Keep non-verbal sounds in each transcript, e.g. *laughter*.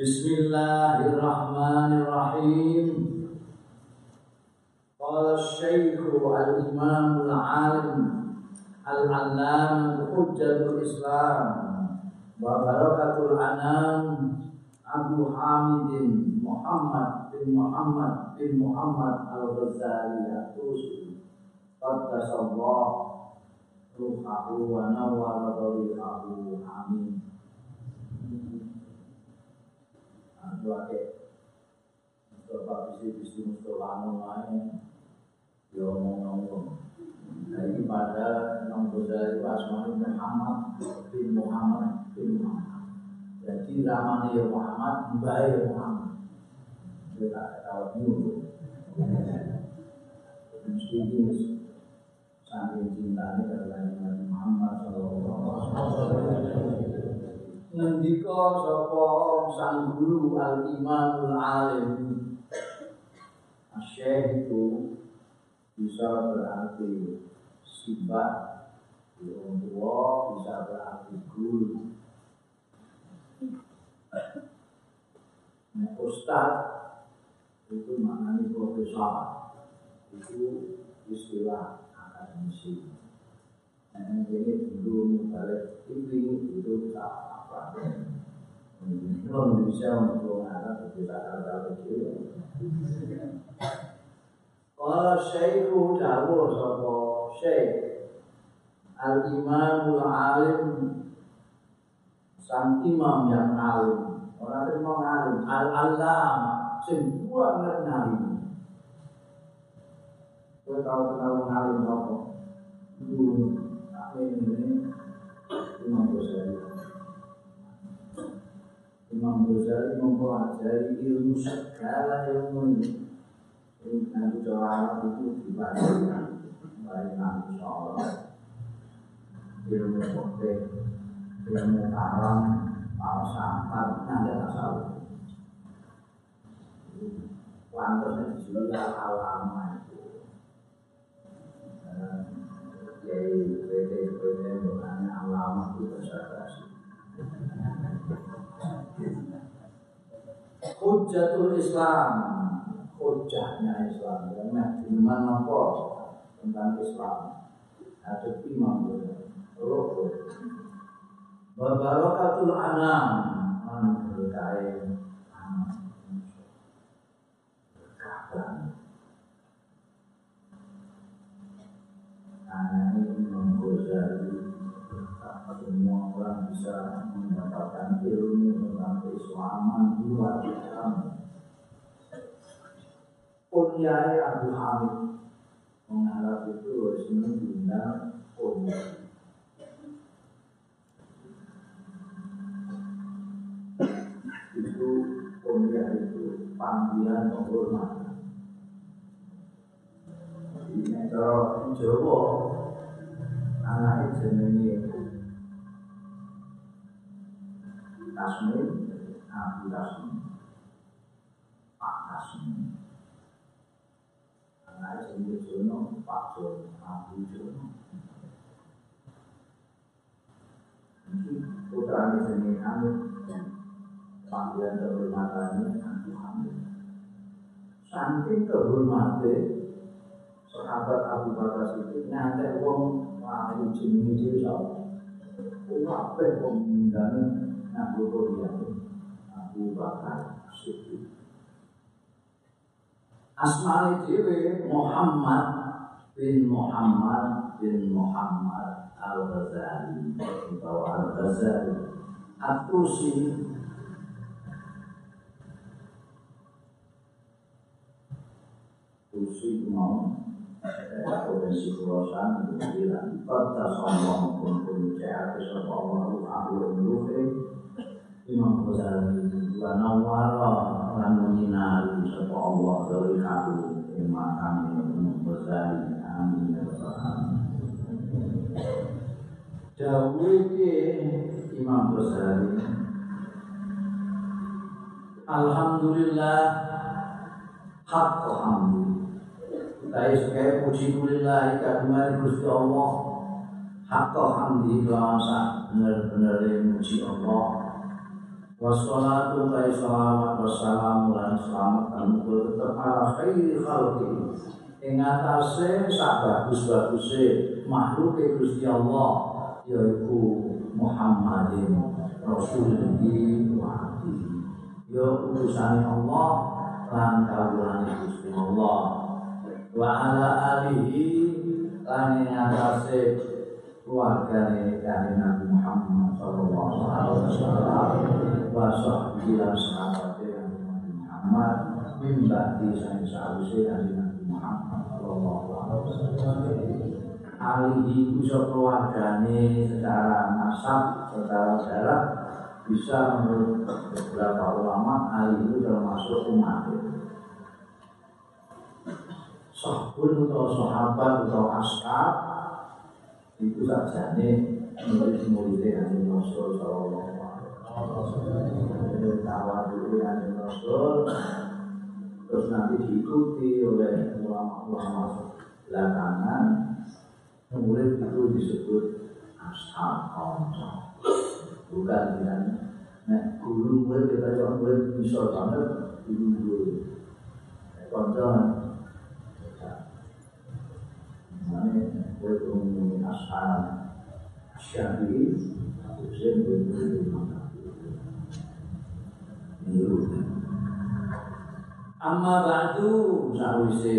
Bismillahirrahmanirrahim. Qala Syekh al-Imam al-Alim al-Allam Hujjatul Islam wa barakatul anam Abu Hamidin Muhammad bin Muhammad bin Muhammad al-Ghazali at-Tusi Qaddasallah ruhahu wa nawwara dhari'ahu amin Ake Mustafa bisi bisi Mustafa lain Ya ngomong-ngomong. Nah ini pada Imam Ghazali Asmani Muhammad bin Muhammad bin Muhammad. Jadi ramanya ya Muhammad Mbak ya Muhammad. Dia tak kawat dulu. Mesti Saking cintanya kepada Muhammad Sallallahu Alaihi Wasallam ngendika sapa sang guru al imamul alim? Asyik itu bisa berarti sifat orang tua bisa berarti guru. Nah, Ustaz itu maknanya profesor. Itu istilah akademisi. Nah, ini dulu balik ini itu tak kalau bisa untuk anak kita kata kecil. Kalau Syekhu Dawo Sopo Syekh Al Imamul Alim Sang Imam yang alim Orang itu mau alim Al Alam Sing banget ngalim Kau tahu kenal ngalim apa? Dulu ini Imam Ghazali Imam Ghazali mempelajari ilmu segala ilmu ini. Ini nanti doa itu dibandingkan baik nanti sholat, ilmu kote, ilmu kalam, falsafat, nanti asal. Pantasnya disebut alama itu. Jadi, PT-PT bukannya alama itu besar Hujatul Islam. Hujahnya Islam. Karena iman apa? Tentang Islam. Ada imam Rukun Babarakatul anam. Mana berkait Berkatan Karena ini orang bisa mendapatkan ilmu tentang keislaman luar biasa. Kunyai Abu Hamid mengarap itu resmi diundang kunyai. Itu kunyai itu panggilan penghormatan. Ini kalau Jawa anak jenenge Kasmir, Abu Kasmir, Pak Kasmir. Anak sendiri Jono, Pak Jono, Abu Jono. Mungkin putra ini sendiri Hamid, panggilan kehormatannya Abu Hamid. Saking kehormatnya sahabat Abu Bakar Siddiq ngantek wong wahyu jenenge dhewe Abu Hurairah Abu Bakar Siddiq dhewe Muhammad bin Muhammad bin Muhammad Al-Ghazali. Atau Al-Ghazali. At-Tusi Tusi mau. Sombong pun pun Allah Imam Ghazali wa nawara lan menyinari sapa Allah dari kaku ing makam Imam Ghazali amin ya rabbal alamin Dawuh Imam Ghazali Alhamdulillah hak hamdi Kita sebagai puji kulillah Kagungan Gusti Allah Hak hamdi Kelawan benar-benar muji Allah Wassalatu kai salamat wassalamu lan selamat muga tetep ala khairi khalqi. Ing atase sak bagus-baguse makhluk Gusti Allah yaiku Muhammadin Rasulullah wa ya utusan Allah lan kawulane Gusti Allah. Wa ala alihi lan Nabi Muhammad sallallahu alaihi wasallam wa sahbihi lan sahabate Nabi Muhammad min ba'di sang sawise Nabi Muhammad alihi bisa keluargane secara nasab secara darah bisa menurut beberapa ulama ali itu termasuk umat Sahbun atau sahabat atau ashab itu saja nih murid-muridnya Nabi Rasul Sallallahu terus nanti diikuti oleh ulama-ulama belakangan murid itu disebut ashab konco bukan dengan nah, guru murid kita jangan murid bisa banget guru guru konco mana murid umum ashab syafi'i Hussein bin Amma ba'du sawise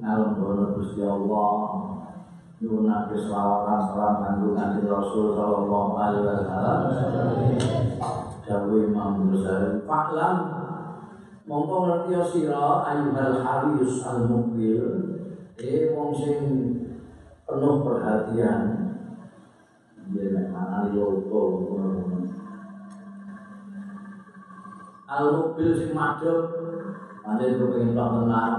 ngalungkono Gusti Allah nyuwun nabi selawat salam kanggo Rasul sallallahu alaihi wasallam. Dawuh Imam Ghazali, "Fa'lam mongko ngerti sira ayyuhal hariyus al mukbil eh wong sing penuh perhatian dia nek manani logo al mobil sing madhep pancen kepengin tok tenan.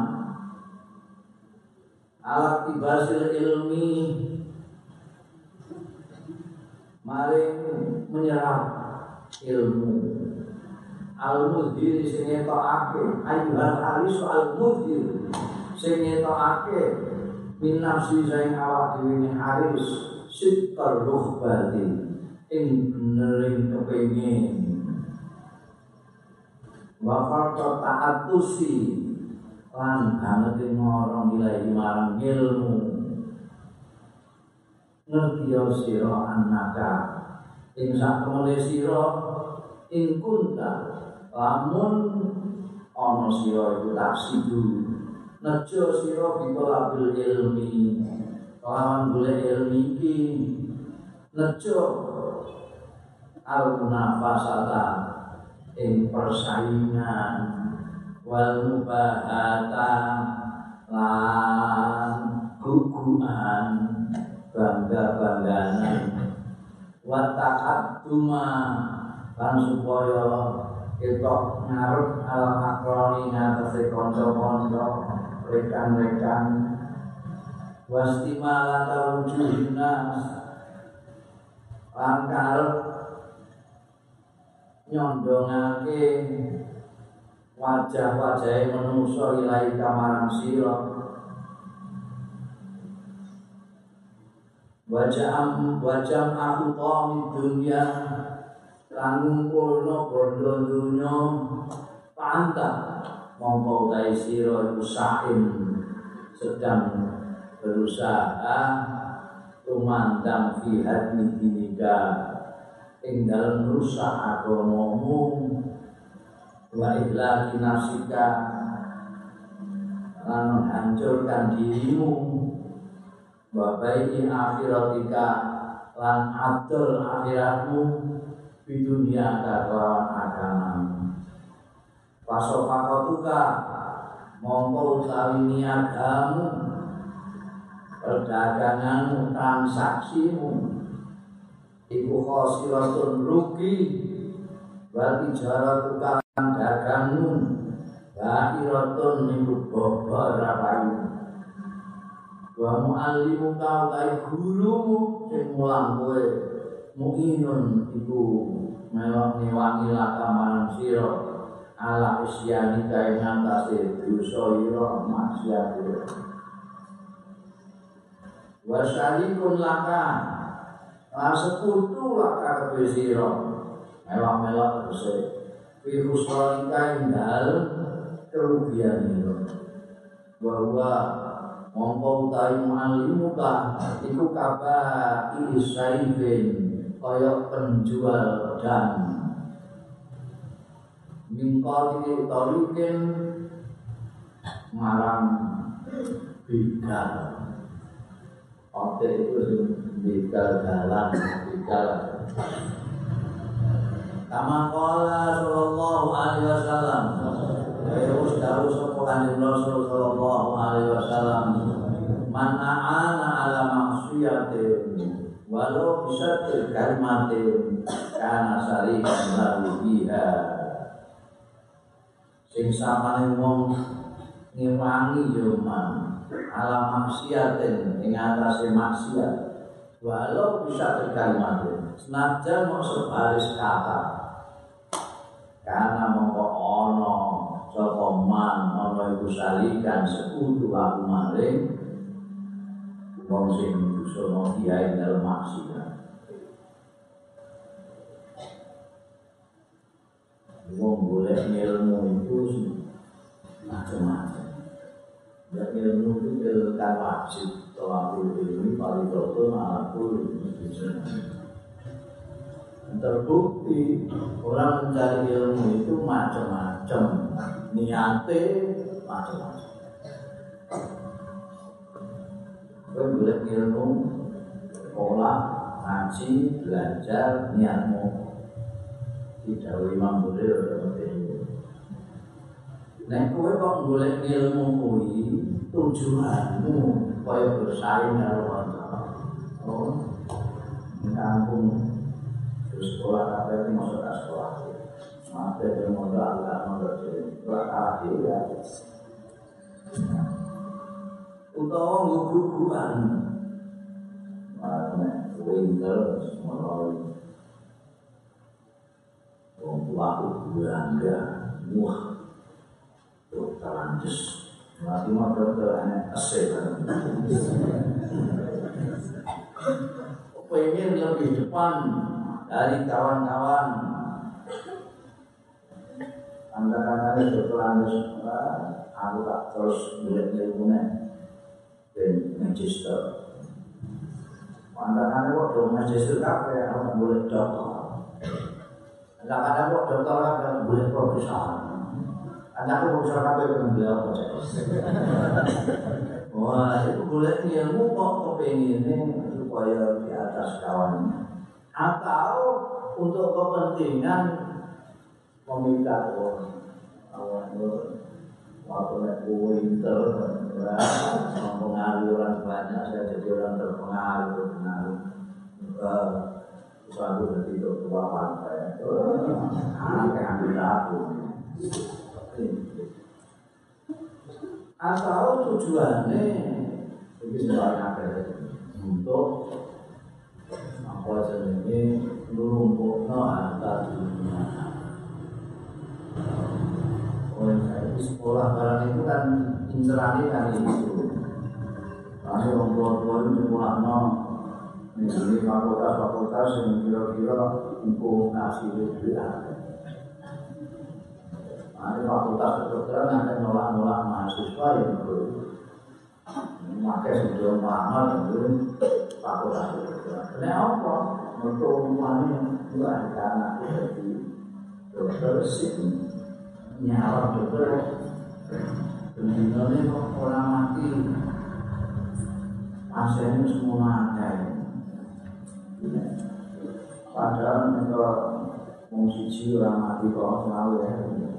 Alat tibasil ilmi. Maring menyerap ilmu. Al mudhir sing ngetokake ayyuhal haris al mudhir. Sing ngetokake min nafsi sing awak dhewe haris sitar ruhbati ing benering kepengin wa farqa ta'atusi lan banget ngorong ilahi marang ilmu. Ngerti ya sira annaka ing sak temene sira ing kunta lamun ana sira iku taksidu nejo sira bitolabil ilmi. Lawan golek ilmi iki. Nejo. Al munafasata ing persaingan wal mubahata lan guguan bangga-bangganan. Wa taqadduma lan supaya ketok ngarep al makroni ngatasi kanca-kanca rekan-rekan. Wastimala tawujuhna lan karep nyondongake wajah-wajah manusia ilahi kamarang sira. Wajah wajah aku min dunia lan ngumpulno bondo dunya pantah mongko utahe sira iku sedang berusaha tumandang fi hadi dinika ing dalem rusak agamamu wa ihlaki nafsika lan menghancurkan dirimu. Wa baiki akhiratika lan adol akhiratmu di dunia kelawan agamamu pasofakatuka mongko utawi niagamu perdaganganmu transaksimu iku khosiratun rugi wa tijaratu kan dagangmu Ba'iratun iku bobor rapayu. Wa mu'allimu kau kai gurumu Sing mulang kowe Mu'inun iku Mewang-mewangi laka malam siro Ala isyani kai ngatasi Duso iro maksiat. Wa syarikun Lah sekutu lah karepe sira. melok-melok terus virus ronika indal kerugian itu bahwa mongko utawi muallimuka iku kabar isaibin kaya penjual dan. Mingkal ini tarikin marang bigal Oke itu bigal jalan bigal Kama qala sallallahu alaihi wasallam. Terus dawuh sapa Kanjeng Rasul sallallahu alaihi wasallam. Man a'ana ala maksiatin walau bisa kalimatin kana sarikan lalu biha sing samane wong ngiwangi yo ala maksiatin ing atase maksiat. Walau bisa kalimatin senajan mau sebaris kata karena mongko ono sapa man ono iku salikan sekutu aku maring wong sing dosa kiai dalam maksiat. Wong boleh ilmu itu macam-macam ya ilmu itu ilmu kan wajib tolakul ilmu paling betul malakul terbukti orang mencari ilmu itu macam-macam. Niatnya macam-macam. Kau boleh ilmu sekolah ngaji belajar niatmu. Tidak Imam seperti itu Nek kowe kok golek ilmu kuwi tujuanmu kaya bersaing karo kanca. Oh. Kampung terus sekolah kabeh masuk ke sekolah. Mate yang modal agak modal. Ora kalah ya. Utawa ngguguran. Mana winter semua Wong tua aku berangga, wah, talanjus. Nanti mau dokter enak esek kan. Pengen lebih depan dari kawan-kawan. Anda kata itu talanjus, aku tak terus melihat ilmunya dan magister. Anda kata kok magister kafe, aku boleh dokter. Kadang-kadang kok dokter kan boleh profesor. Anakku profesor kabeh kan beliau Wah, itu boleh ilmu kok kepingin supaya di atas kawannya. Atau untuk kepentingan meminta orang waktu naik winter mempengaruhi banyak saya jadi orang terpengaruh terpengaruh. Suatu dari tua pantai aneh ambil aku atau tujuannya ini sebenarnya untuk apa jenis melumpukno harta dunia. Oh, sekolah barang itu kan incerani kan itu. Kami orang tua-tua itu sekolah no, ini fakultas-fakultas yang kira-kira untuk ngasih duit ada fakultas kedokteran ada nolak-nolak mahasiswa yang belum memakai sebelum mahal itu fakultas kedokteran. Kenapa apa? Untuk umumannya juga karena jadi dokter sih. Nyawa dokter Benar-benar orang mati. Pasiennya semua ada Padahal kalau mau orang mati kalau selalu ya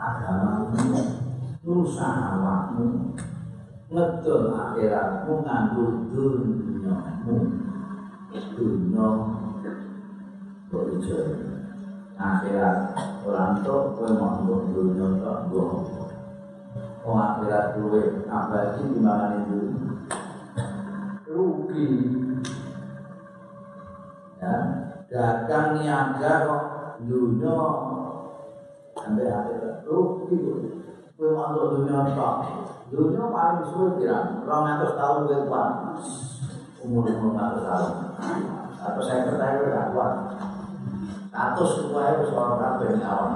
agama rusak awakmu. Ngedol akhiratmu nganggo dunyamu. Dunya kok ijo akhirat orang tua kowe mau dunia tok mbok Oh akhirat duwe abadi gimana itu rugi ya dagang niaga kok dunia sampai akhirat rugi kowe mau untuk dunia tok dunia paling suwe pirang 200 tahun kowe kuat. Umur umur 200 tahun atau saya percaya gak kuat. Status supaya wis ora kabeh awam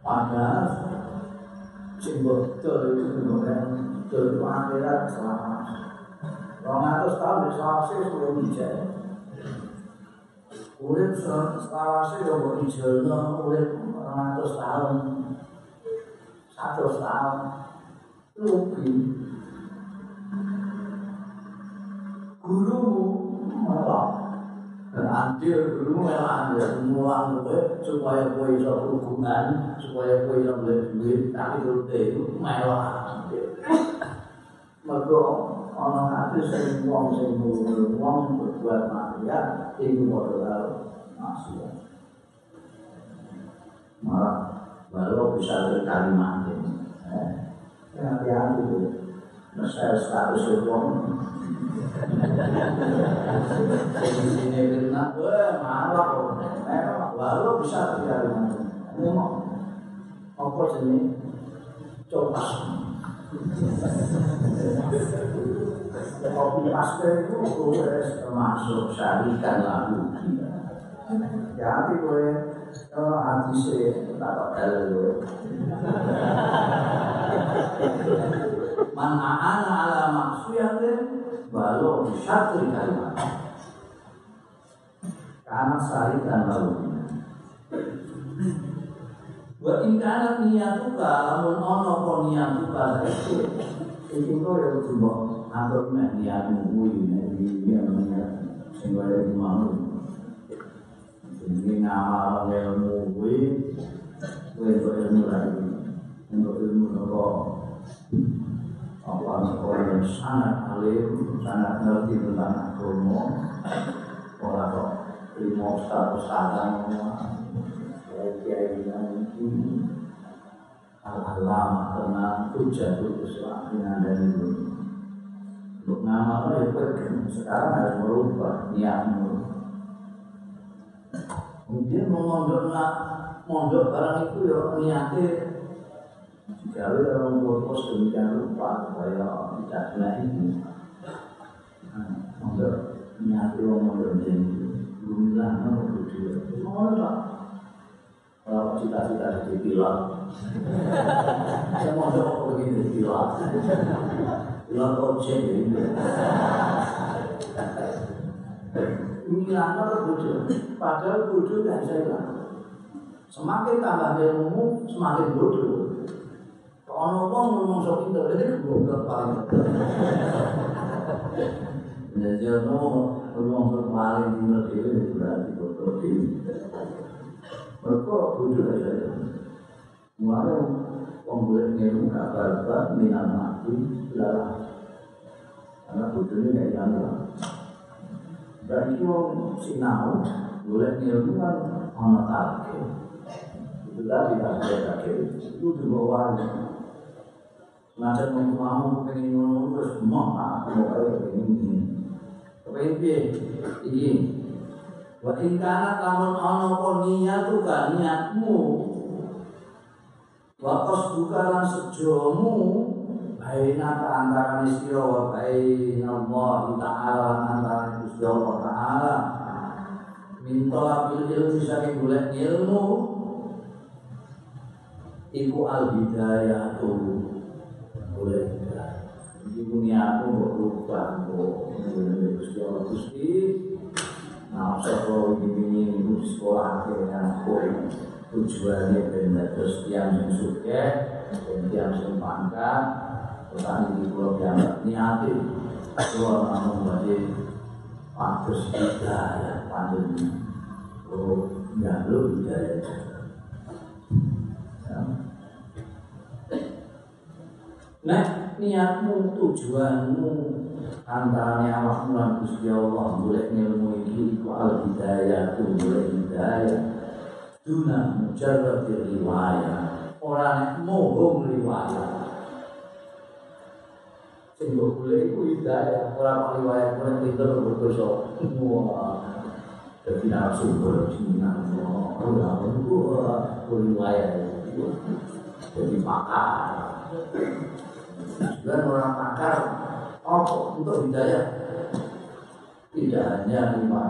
padahal sing betul itu bukan betul akhirat selama Rong atus tahun di selawase sudah hijau Urip selawase ya mau hijau Urip rong atus tahun. Satu tahun. Rugi. Gurumu malah dulu memang andil semua gue supaya gue bisa hubungan supaya gue bisa beli duit tapi dulu itu mewah mereka orang hati sering uang sering uang berbuat maksiat itu modal maksiat. Malah baru bisa berkali mati hati-hati tuh Mesel status sini kena, wah marah kok. Lalu bisa tidak Ini. Mau apa jenis coba. Kopi paste itu gue termasuk syarikan lalu. Jadi gue kalau hati sih tak bakal gue. Man ana ala maksiatin walau syatri kalimat karena sari dan wa ingkana niyatuka lamun ono ko niyatuka itu itu kok ya coba atur nek niatmu kuwi nek iki niat sing kaya mau ini ngamal ilmu kuwi kuwi ilmu lagi untuk ilmu kok apa? Orang yang sangat alim, sangat ngerti tentang agama, orang kok lima status sadang kiai yang ini al-alama tenang hujatul islam itu untuk ngamal ya sekarang harus merubah niatmu kemudian memondok mondok barang itu ya niatnya Jauh orang purpos demikian lupa supaya tidak kena itu. Untuk niati orang mondok belum mau berdua. Tak? Kalau cita-cita jadi pilot, *laughs* saya mondok begini pilot. Pilot ojek jadi. Milan bodoh, padahal bodoh kan saya Semakin tambah ilmu, semakin bodoh. Ono wong ngomong sok pinter ini goblok paling. Jadi ono ngomong sok paling pinter dhewe berarti dhewe. Mereka bodoh aja. Mulai wong boleh ngirim kabar bar minat mati. Karena bodohnya kayak jalan. Berarti wong sinau boleh ngirim kan ono target. Itu tadi target-target itu dibawa Macam mau kamu pengen ngomong terus mau apa mau kayak begini. Kepengen piye? Iki. Wa in kana lamun ana apa niatu ka niatmu. Wa qasduka lan sejomu baina antara sira wa baina Allah taala antara Gusti Allah taala. Minta bil ilmu saking golek ilmu iku al hidayah tuh boleh Ibu niatmu kok lupa kok Gusti Allah Nah, sekolah ini ini sekolah akhirnya kue tujuannya benar terus tiang yang suka dan tiang yang pangkat pesan di pulau yang niati. Keluar namun bagi pantas hidayah pandemi. Oh ya lu hidayah Nah, niatmu, tujuanmu antara awakmu lan Gusti Allah golek ilmu iki iku al hidayah tu golek hidayah. Duna mujarrad riwayah. Ora nek mohong riwayah. Sing mbok golek iku hidayah. Ora kok riwayah kuwi pinter berdosa dadi narasumber jinan ora ora riwayah. Jadi pakar. Dan orang pakar apa untuk hidayah? Tidak hanya lima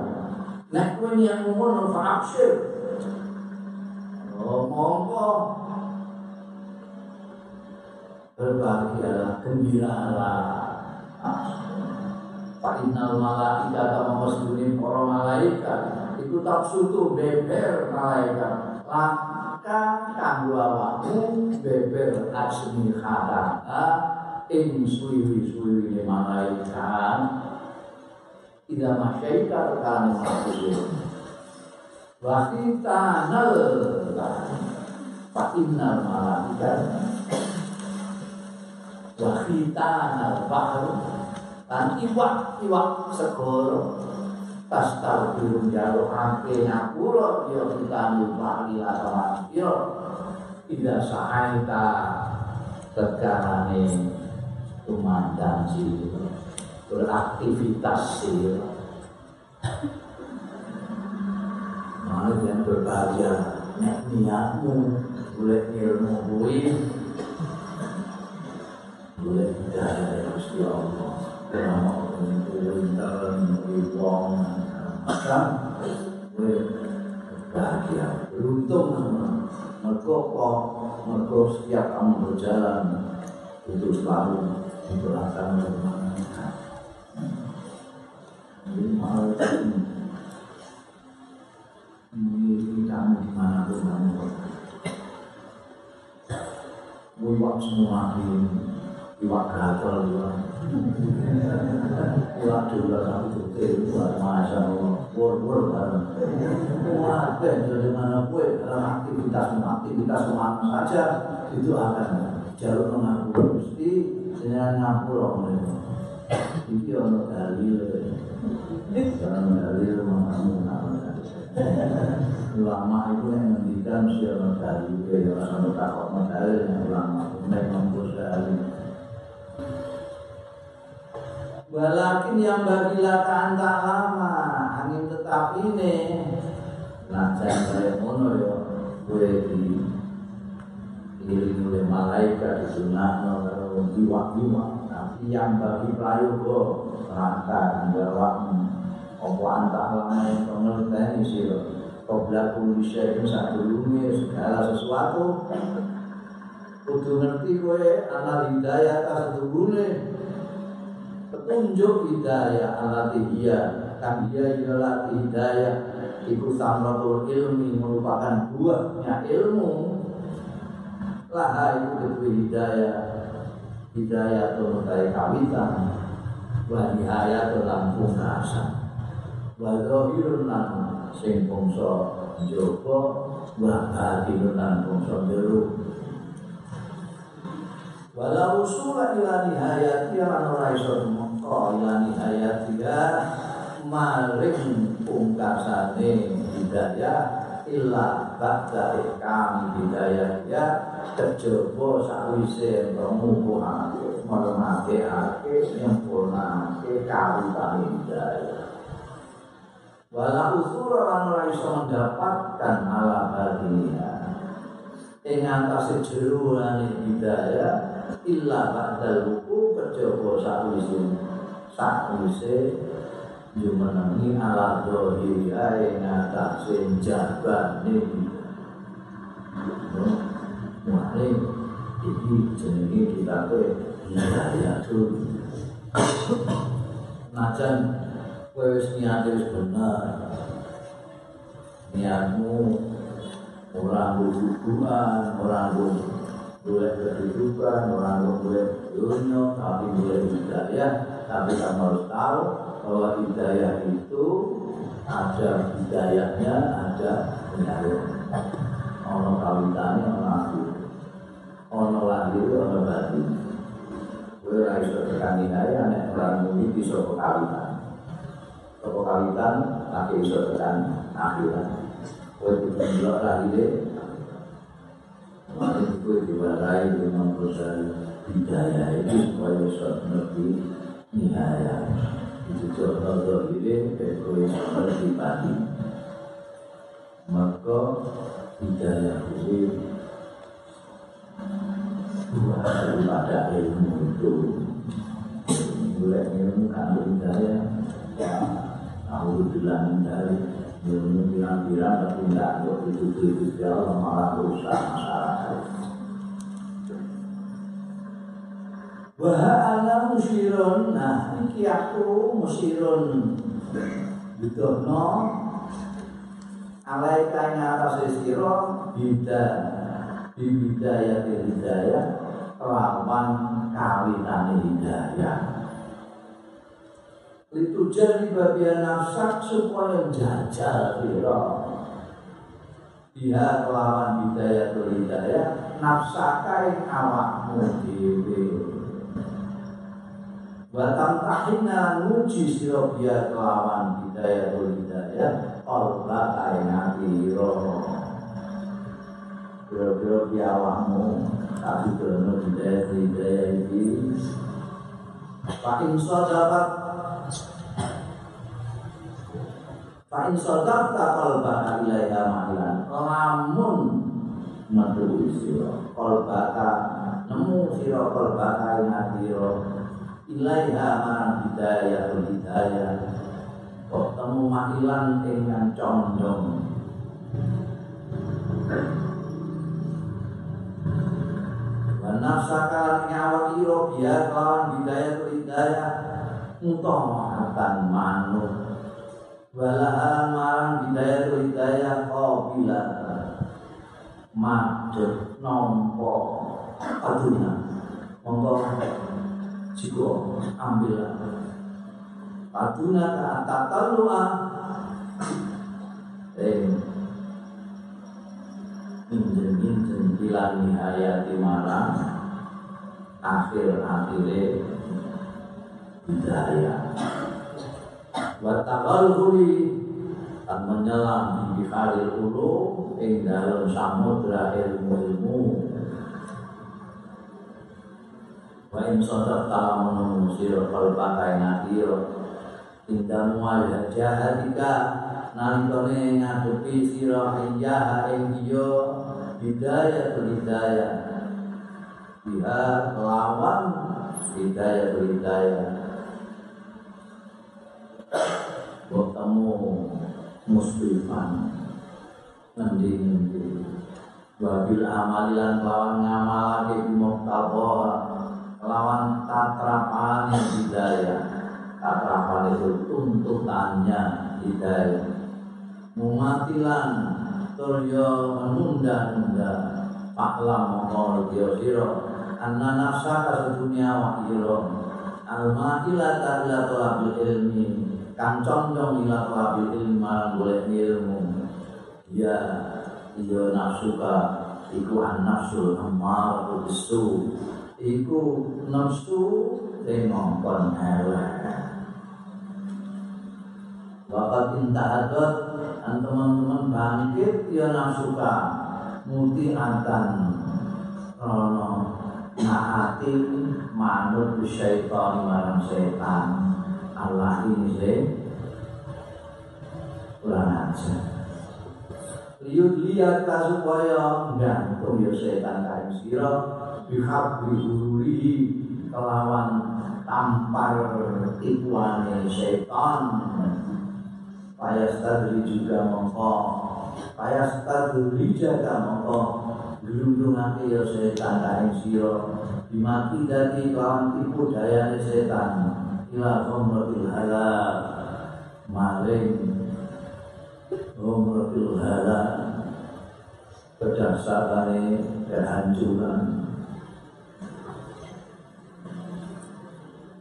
Nah, kue yang ngomong fa'absyir Oh, mongko Berbahagialah, gembiralah. Pak Innal malaika atau memesduni para malaikat. Itu tak sutu beber malaikat. Maka kanggo awakmu beber asmi khataha ing suwi-suwi malaikat Ida masyaika tekan maksudnya Wa tanal Fa innal malaikat. Wa tanal bahru Dan iwak, iwak segoro. Tas tau belum jauh hake nyapuro Yo kita lupa lila sama Yo Ida sahaita Tekanane tumandang sih. Beraktivitas sih. Malah yang berbahagia nek niatmu boleh ilmu kuwi. Boleh hidayah dari Gusti Allah. Karena itu pinter wong kan boleh bahagia beruntung mergo kok mergo setiap kamu berjalan itu selalu didoakan oleh malaikat. Jadi malaikat ini kamu di mana pun kamu Iwak semua ini Iwak gagal Iwak Iwak juga satu putih Iwak Masya Allah Bur-bur bareng Wah, jadi mana gue dalam aktivitas aktivitas mana saja itu akan jalur mengaku mesti dengan ngapura mereka. Iki ono dalil. Karena dalil mengamu Ulama itu yang mendikan si ono dalil, ya ono takut dalil yang ulama, mereka membus dalil. Walakin yang bagilah kanta lama angin tetap ini Nah saya ngono ya Gue di Diri oleh malaikat disunahno karo jiwa-jiwa tapi yang bagi prayoga rangka jawab apa antah lama pengertian sih Kobra kulisya itu satu dunia segala sesuatu Kudu ngerti kowe anak hidayah dunia Petunjuk hidayah anak dia Kan dia ialah hidayah Iku samratul ilmi merupakan buahnya ilmu laha itu kedua hidayah hidayah itu mengenai kawitan wa nihayah itu lampung rasa wa zahirun lan sing bangsa jaba wa batinun lan bangsa jero. Walau usul ila nihayati lan ora iso mengko ila nihayati maring pungkasane hidayah illa ba'da kami hidayah ya kejaba sakwise romo kuwi menawa ate sempurna kawu pamindai wala usur lan ora iso mendapatkan ala badinia ing atase jeruane bidaya illa ba'dal wuku kejaba sakwise sakwise Jumanangi ala dohi ayin atas senjabani Jumanangi Mane iki jenenge kita tuh hidayah tuh. Najan kowe wis niate wis bener. Niatmu ora hubungan ora boleh kehidupan orang boleh dunia tapi boleh hidayah. Tapi kamu harus tahu bahwa hidayah itu ada hidayahnya ada ono kawitane ono aku ono lahir ono batin kowe ora iso tekan hidayah nek ora muni bisa kawitan Toko kawitan lagi iso tekan akhirat kowe kudu ndelok lahire Mari kowe diwarai dengan proses hidayah itu supaya bisa ngerti nihaya. Itu contoh ini kowe ngerti pati. Maka itu dua daripada ilmu itu. Mulai ilmu kan hidayah ya bilang dari ilmu pirang-pirang tapi tidak untuk itu itu Allah malah berusaha masyarakat. Wah ala musirun Nah ini aku musirun Bidono Alaika yang atas istiro Bida Bidaya hidayah Lawan kawinan hidayah. Itu jadi bagian nafsak supaya jajal biro. Dia kelawan hidayah hidayah Nafsakai awakmu dewi Batam tahina nguji siro dia kelawan hidayah hidayah Kolba kaina biro. Biro-biro dia awakmu. Tapi benar hidayah tu hidayah ini. Pak Insya dapat. Fa'in sodar takal baka ilaiha ma'ilan Lamun metu siro Kol baka Nemu siro kol baka inadiro Ilaiha marang hidayah hidayah. Kok temu ma'ilan dengan condong Nafsaka nyawa iro biar kawan hidayah hidayah Mutoh akan manut walahan marang hidayah tu hidayah qabila madhep nampa adunya monggo jiko ambil. Aduna tatalua eh injen-injen bilang nihayati marang akhir-akhirnya hidayah. Wa taqalhuli dan menyelam di biharil ulu ing dalam samudra ilmu-ilmu. Wa in sadaqta lamun sira qalbaka nadira inda mual jahadika nalikane ngadepi sira hijah ing hidayah hidayah biha lawan hidayah hidayah bertemu muslimah nanti wabil amalilan lawan ngamalake bimuktaba lawan tatrapan hidayah. Tatrapan itu tuntutannya hidayah mumatilan. Turyo menunda-nunda. Paklam mongkol dia siro anna nafsaka sedunia wa ila talabil ilmi. Kang condong ila golek ilmu. Ya iya nafsuka iku an nafsul ammar bisu iku nafsu sing ngongkon elek Bapak intahadat dan teman-teman bangkit ya nafsuka. Muti akan krono naati manut syaitan marang setan. Allah ini se kurang aja liut lihat supaya gantung ya setan kain sira bihak bihuri kelawan tampar tipuane setan Payastadri juga mongko. Payastadri jaga mongko. Gelundungake ya setan kain sira. Dimati dadi kawan tipu dayane setan. Ila ghamratil halal maling. Umratul hala berdasarkan kehancuran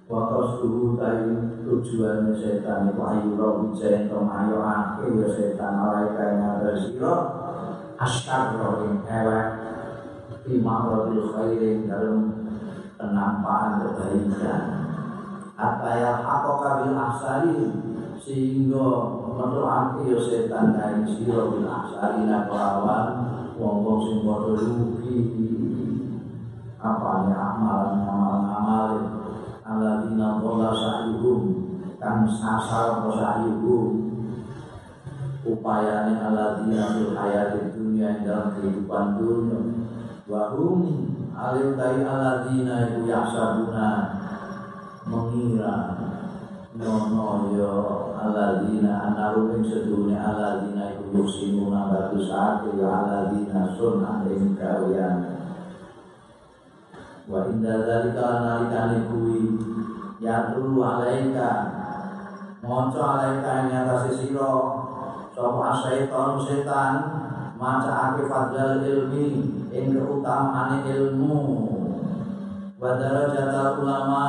Wakas dulu tadi tujuan setan itu ayu roh bijain tong ayo ake ya setan alai kaya ngadar siro. Askar roh yang elek Imam Rabil Khairin dalam penampakan kebaikan. Apa ya aku kabil asali sehingga menurut ya setan kain siro bil asali nak lawan wong-wong sing padha rugi. Apa ya amalan amalan amalan alladzina dhalla sa'yuhum kang sasar sa'yuhum. Upayane alladzina fil hayati dunia dalam kehidupan dunia. Wa hum alim dari alladzina iku yasabuna mengira nono yo alladzina anaru ing sedunia alladzina iku bagus ati ya alladzina sunnah ing kawiyan wa inda dzalika nalikane kuwi ya dulu alaika. Maca alaika ing atase sira. Sapa setan setan maca ake fadlal ilmi ing keutamaane ilmu. Wa darajat ulama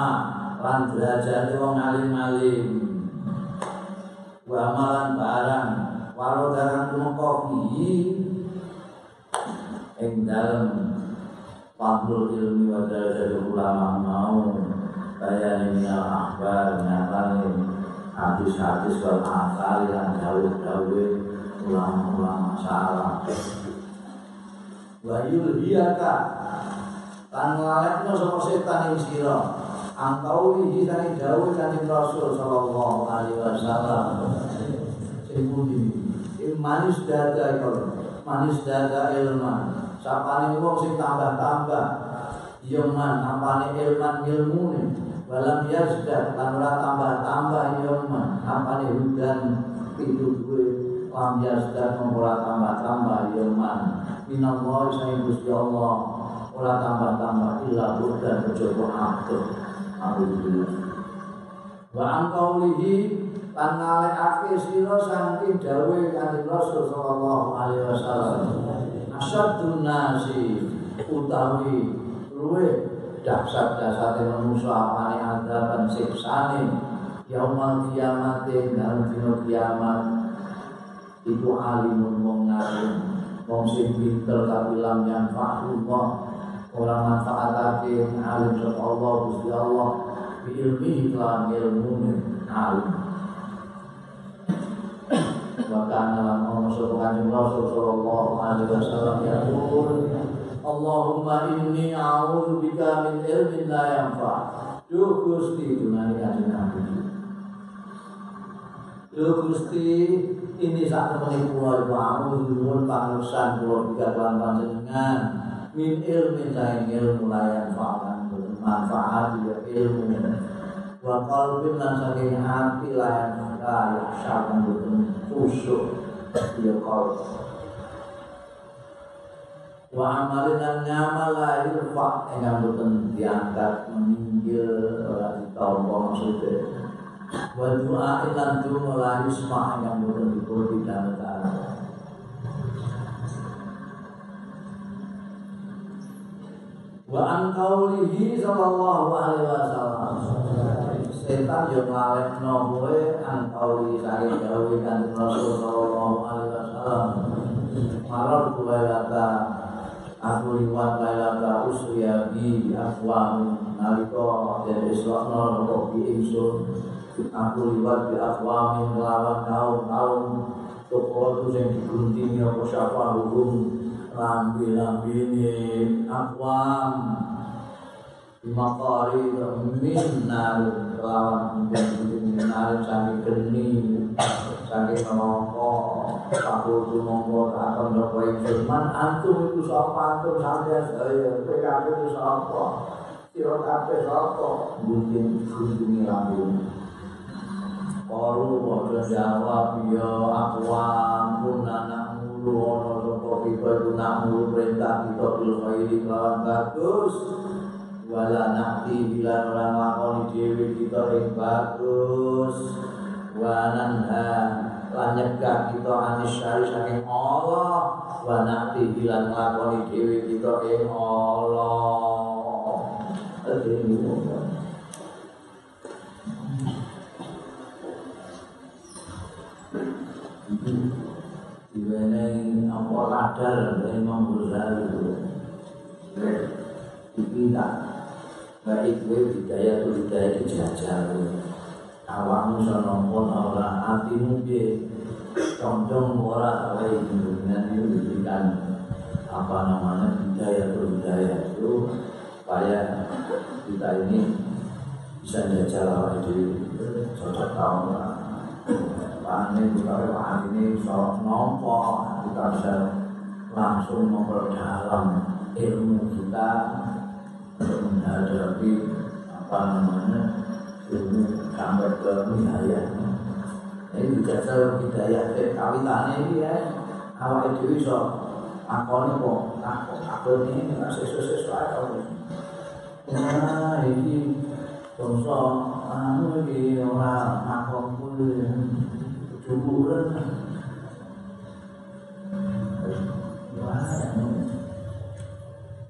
lan derajat wong alim-alim. Wa amalan barang walau darang tumengko ing dalem Fadlul ilmi wa darajat ulama mau Bayani minal akhbar Nyatani hadis-hadis wal asal yang jauh-jauh ulama-ulama salah Wa yulhiyaka Lan ngalekno sapa setan ing sira. Angkau lihi sangi dawuh kanjeng Rasul sallallahu alaihi wasallam. Pundi? Manis dada manis dada ilmu sapane wong sing tambah-tambah ilman apane ilman ilmune. Walam yazdat lan ora tambah-tambah ilman apane hudan itu gue lam yazdat ora tambah-tambah ilman minallah sing Gusti Allah ora tambah-tambah illa hudan kejaba atur. Alhamdulillah. Wa angkaulihi lan ngalekake sira saking dawuh kanjeng Rasul sallallahu alaihi wasallam asyadun nasi utawi luwe dahsyat dasate manusa apane adaban siksane. Yaumal kiamat dalam dina kiamat iku alimun wong ngalim wong sing pinter tapi lam yang fa'ullah ora manfaatake alim sapa Allah Gusti Allah bi ilmi lan ilmu alim Allahumma inni a'udzu bika min ilmin la yanfa. Duh Gusti kanjeng Nabi. Duh Gusti ini saat temani kula iku a'udzu nuwun pangersan kula bika kelan panjenengan min ilmin saing ilmu manfaat ya ilmu wa qalbin lan saking hati la yanfa ya boten khusyuk ya qalb wa amalin lan ngamal la yurfa. Ingkang boten diangkat meninggal ora ditampa maksudnya. Wa doa lan donga la yusma ingkang boten dipun taala wa an qaulihi sallallahu alaihi wasallam setan yo ngalekno kowe an qauli sari gawe kan Rasul sallallahu alaihi wasallam. Maror kulailata aku liwat lailata usriya bi afwam nalika den iswakno nopo bi ingsun aku liwat bi afwam lawan kaum-kaum. Toko itu yang digunting apa siapa hukum lambi-lambi ini akwam maqarida min nar lawan menjadi nar cari geni cari samongko aku tu monggo apa ndopo firman antum itu sapa antum sampeyan? Saya PKB itu sapa? Sira kabe sapa? Mungkin kunjungi rabi Kalau waktu jawab ya aku ampun anak mulu ono sopo kita itu nak mulu perintah kita pilih kiri kawan bagus. Wala nakti bila orang lakoni dhewe kita ing bagus. Wa nanha lan kita anis syari saking Allah. Wa nakti bilan nglakoni dhewe kita ing Allah. Diwenehi apa? Ladar Imam Ghazali Iki tak Baik gue hidayah tuh hidayah dijajal Awakmu sonompon ora hatimu dia Condong ora dengan itu diberikan Apa namanya hidayah tuh hidayah. Itu Supaya kita ini bisa jajal awal di cocok tahun Panen kita hari ini soal nompo kita bisa langsung memperdalam ilmu kita menghadapi apa namanya ilmu sampai ke wilayah. Ini juga selalu hidayah kawitannya ini ya. Awal itu bisa akoni kok aku aku ini sesuatu sesuatu. Nah ini bangsa anu iki ora makomku juburan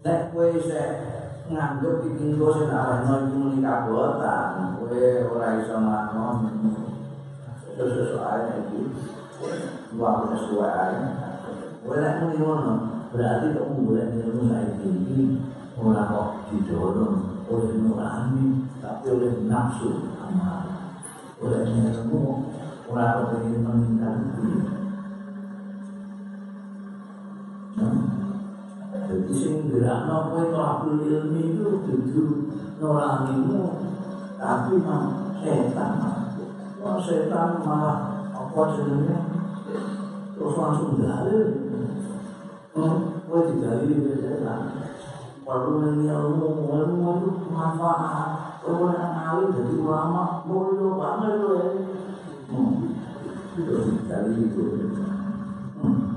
Nek kowe isih nganggep iki engko sing arahno iku muni kabotan, kowe ora iso nglakon sesuatu ae iki. Sesuatu ae. Kowe nek muni ngono, berarti kok golek ilmu saiki iki ora kok didorong oleh nurani, tapi oleh nafsu amal. Oleh ilmu ora kok ingin meningkatkan Jadi sing gerakno kowe tolakul ilmi itu dudu nuranimu tapi mah setan. Wah setan malah apa jenenge terus langsung dalil. Hmm, kowe didalili setan. Perlu ilmu, ilmu itu manfaat. Kowe yang alim jadi ulama, mulia banget loh ya. Hmm. Terus didalili itu. Hmm.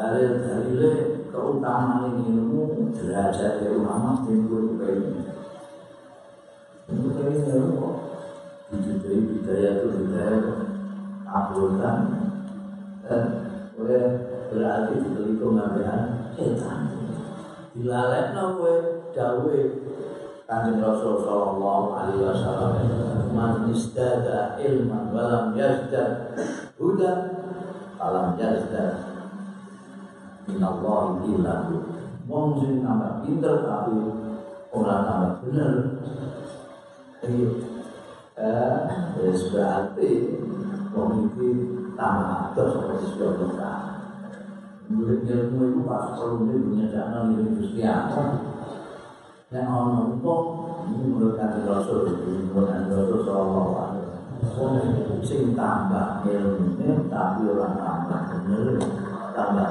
Dalil-dalile keutamaan ilmu derajat ulama timbul ini. Timbul ini ilmu dijudui budaya itu budaya abulkan dan oleh berarti diteliko ngabehan setan. Dilalekno kowe dawe Kanjeng Rasul sallallahu alaihi wasallam man istada ilman walam yazdad hudan alam yazdad minallah illahu wong sing tambah pinter tapi ora tambah bener iki eh wis berarti wong iki tambah atur seperti sudah Murid ilmu itu pas perlu dia punya Allah. Yang orang umpam ini menurut kata Rasul, menurut kata Rasul Sallallahu Alaihi Wasallam. Sing tambah ilmu tapi orang tambah bener, tambah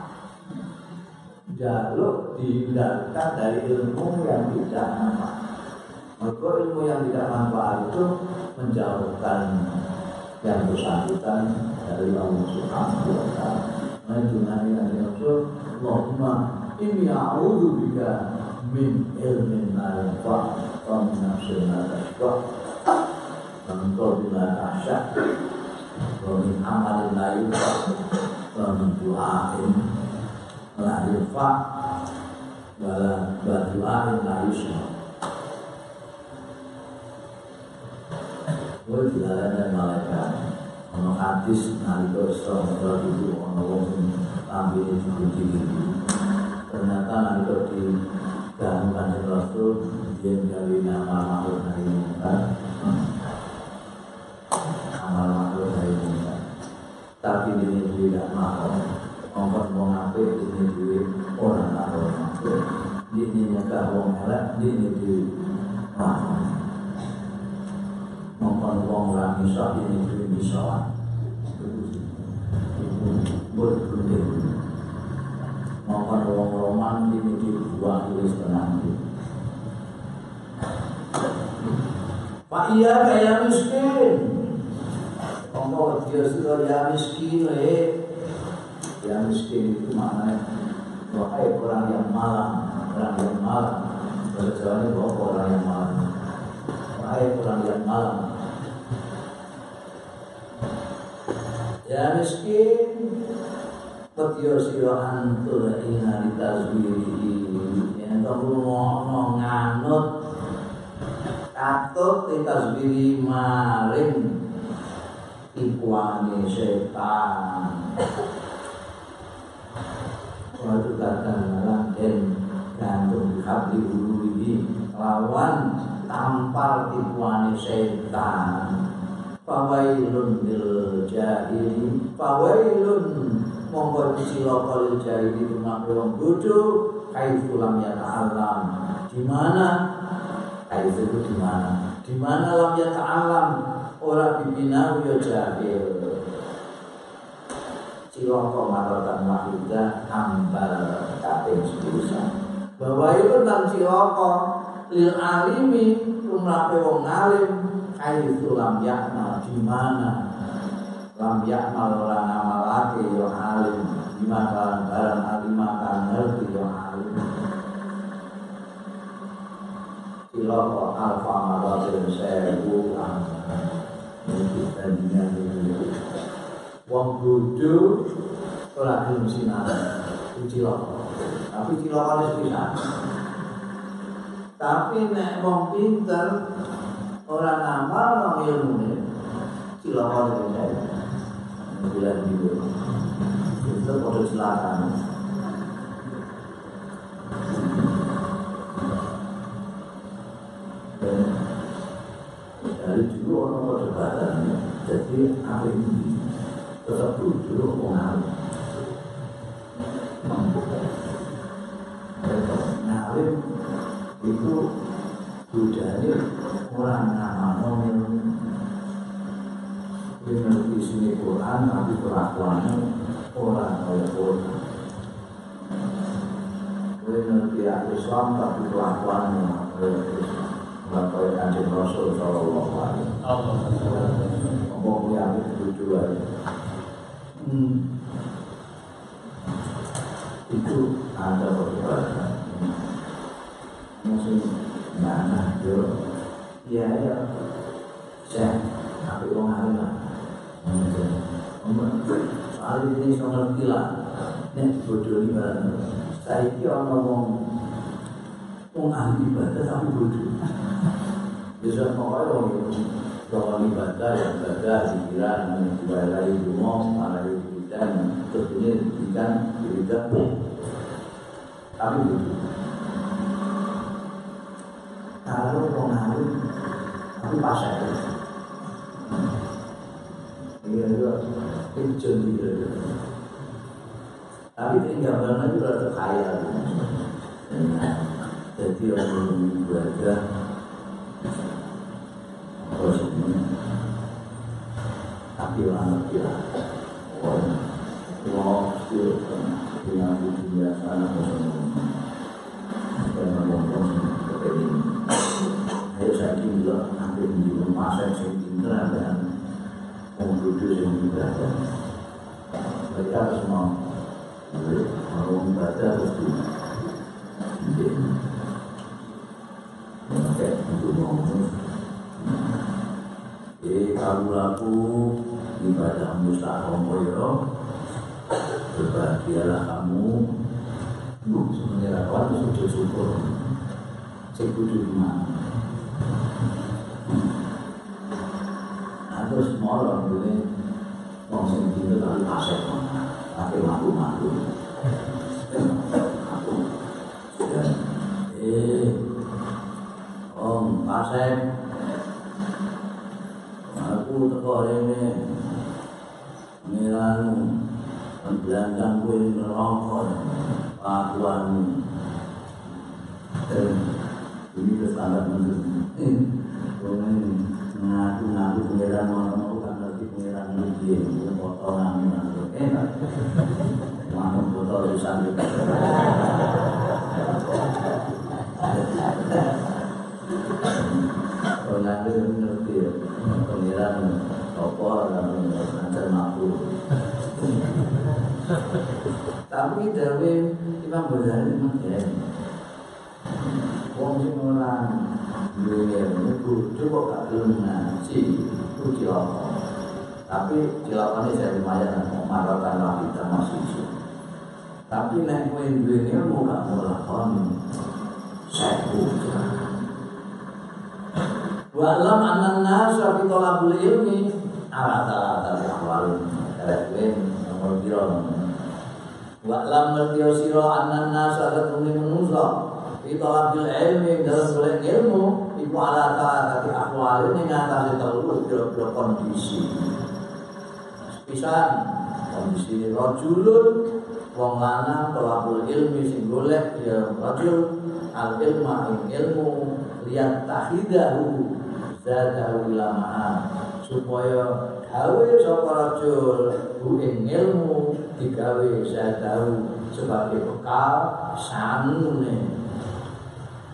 jaluk dihindarkan dari ilmu yang tidak manfaat. Maka ilmu yang tidak manfaat itu menjauhkan yang bersangkutan dari Allah Subhanahu wa taala. Menjunani Nabi Rasul, Allahumma inni a'udzu bika min ilmin la yanfa' wa min nafsin la tashfa' wa min qalbin la tahsha' wa min amalin la wa min du'ain la yufa wala badu'ain la yusma Kowe dilalene malaikat. Ono hadis itu ono wong sing tampile dipuji ternyata nalika di dalam kanjeng Rasul dia gawe nama makhluk hari muka amal makhluk muka tapi ini tidak mau ngomong wong apik ini duwe ora karo ini nyegah wong elek duwe makhluk ngomong wong ora bisa ini duwe bisa. Buat penting maupun wong roman ini dibuang tulis tenang. Pak iya kayak miskin. Ngomong dia sudah ya miskin eh Ya miskin itu maknanya Wahai orang yang malam Orang yang Jawa ini bahwa orang yang malam Wahai orang yang malam Ya miskin Petio siro antul ina ditazwiri Yang kamu nganut. Katut ditazwiri maring Ipuani setan Waktu kadang dan gantung kabli ini lawan tampar tipuani setan. Fawailun lil jahili Fawailun Mongko cilaka lil jahili Rumah wong bodoh Kaifu lam Di mana? Kaifu itu di mana? Di mana lam yata'alam Ora bibina ya jahil Cilaka marotan wahidah Ambal kaping sepulusan Bahwa itu dan cilaka Lil alimi Rumah wong alim Kaifu lam yakmal di mana? Lam yakmal orang amalake yo alim. Di mana barang alim akan ngerti yo alim. Siloko alfa sewu Ini tadinya ini Wong bodoh Ora gelem sinar. Itu ciloko Tapi ciloko ini bisa Tapi nek wong pinter orang amal orang ilmu ini silakan itu saya bilang gitu. Itu pada silakan dari dulu orang perdebatan jadi apa ini tetap dulu orang ngalim itu budaya orang nama nomil dengan di sini Quran tapi kelakuannya orang kaya Quran. Dengan pihak Islam tapi kelakuannya kaya Islam. Kaya kanjeng Rasul Sallallahu Alaihi Wasallam. Ngomong yang itu dua hmm. itu ada beberapa. Maksudnya nah yo. Ya ya saya tapi orang alim lah soal ini saya ngerti lah ini bodoh ini. Barang saya kira orang ngomong orang ahli ibadah tapi bodoh. *laughs* Bisa pokoknya orang orang ibadah yang ibadah pikiran menjualai rumah malai bidan terus ini bidan bidan tapi bodoh kalau tapi pasal iya itu. Itu. Jadi tapi tinggal mana itu rasa kaya. Jadi orang belajar ini tapi saya hampir di harus di kayak itu eh kamu laku ibadah mustahil koyo berbahagialah kamu. Bu, sebenarnya itu sudah syukur. Kudu di mana Nah terus malam ini Wong sing kali pasek Tapi malu-malu. Aku Eh Om pasek Aku teko ini Miranu Membelanjang kue neraka Pakuan Ini terus standar menurut Ini Ngaku-ngaku pengeran Mau kan ngerti pengeran ini dia potongan enak. Manut botol di Tapi dari Imam Ghazali mungkin Wong sing ora duwe niku coba gak gelem ngaji itu cilaka. Tapi cilakane saya lumayan mengharapkan lagi masih Tapi nek kowe duwe ilmu gak nglakoni sewu. Wa'lam anan nasa fi talabul ilmi. Ala talatal ahwal. Kowe nomor piro Wa'lam ngerti sira anan nasa satune manusa fi talabil ilmi dalam golek ilmu iku ala talatal ahwal ning atase telu pira-pira kondisi. Pisan kondisi rajulun wong lanang talabul ilmi sing golek ya rajul al ilma ilmu liat tahidahu zadahu ilama supaya gawe sapa rajul bu ilmu digawe zadahu sebagai bekal sanune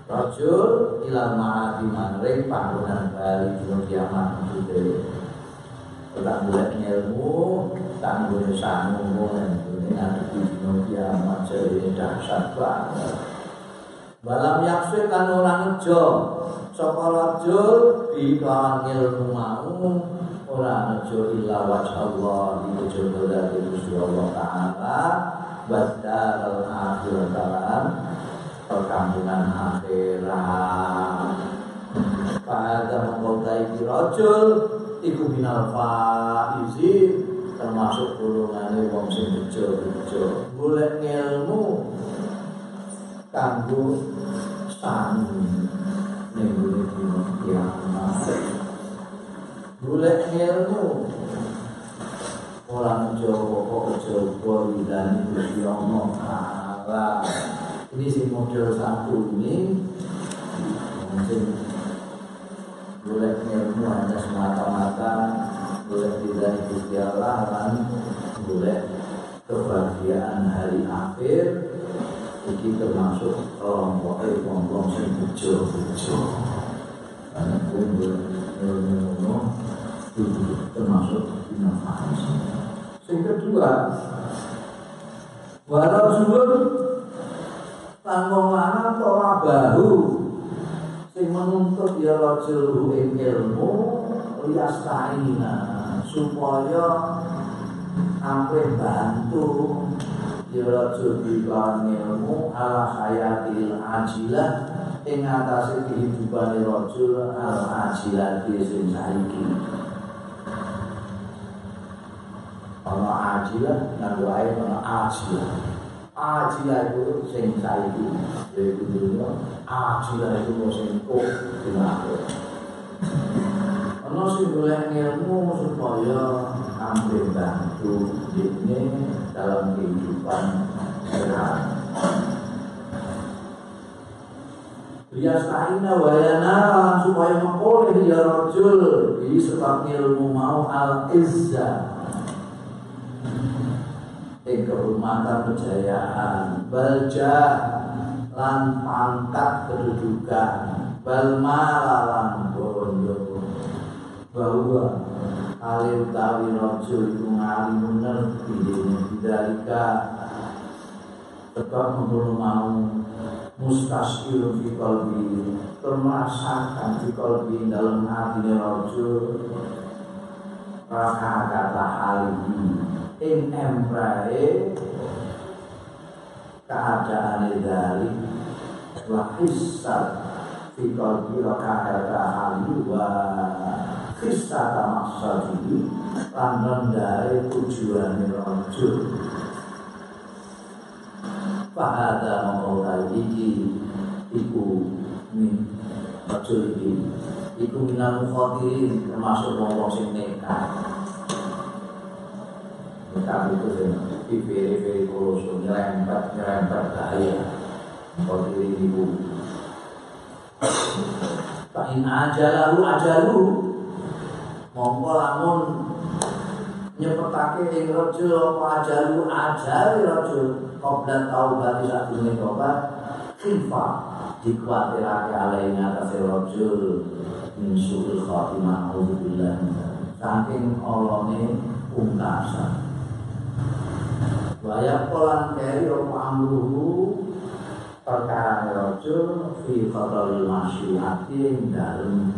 rajul ilama di maring panggonan bali dina kiamat maksudnya Tetap boleh ilmu, tak boleh sangu, ini nanti dina kiamat jadi dahsyat banget. Balam yaksir kan orang ngejo Sapa rajul bi ilmu mau ora ngejo illa wajh Allah ngejo dari Gusti Allah taala badal akhir dalam perkampungan akhirat. Pada mengkotai rajul iku binal faizi termasuk golongane wong sing bejo-bejo. Golek ilmu kanggo sami ning kiamat. Golek ilmu ora njowo kok coba widani Gusti Allah. Ini si model satu ini. Mungkin boleh ilmu hanya semata-mata. Boleh tidak Gusti Allah boleh kebahagiaan hari akhir. Ini termasuk kelompok kelompok yang bejo-bejo karena itu ilmu itu termasuk inovasi yang kedua warajulun tanggung lanang tora bahu sing menuntut ya rajul ing ilmu liastaina supaya ampe bantu ya rajul bikawan ilmu ala hayatil ajilah ing atase kehidupan rajul al ajilah sing saiki ana ajilah nganggo ae ana ajilah. Ajilah itu sing saiki yaiku dunya ajilah itu sing kok dinakur ana sing golek ilmu supaya ambil bantu ini dalam kehidupan sehari Biasaina wayana supaya memperoleh ya rojul di sebab ilmu mau al ing kehormatan kejayaan. Balja lan pangkat kedudukan. Bal lan bondo. Bahwa alim tawi rojul itu ngali mengerti dalika. Sebab membunuh mau mustasil fi qalbi termasakan fi qalbi dalam hati rojul raka kata halihi ing embrae keadaan dari wa hisab fi qalbi raka kata halihi wa kisah maksudi lan rendahai tujuan rojul. Fahada mengkautai iki Iku min Rojul iki. Iku minal mukhatirin Termasuk wong sing nekat Nekat itu sing Dipiri-piri koloso Nyerempet, nyerempet bahaya. Mukhatirin iku Fa'in ajalahu ajalu Mongko lamun nyepetake ing raja apa ajalu ajal raja qabla taubat sak dunia tobat khifa dikuatirake alaina atas raja min suul khatimah auzubillah saking olone pungkasan Waya polan keri apa amruhu? Perkara raja fi qadal masyiati dalam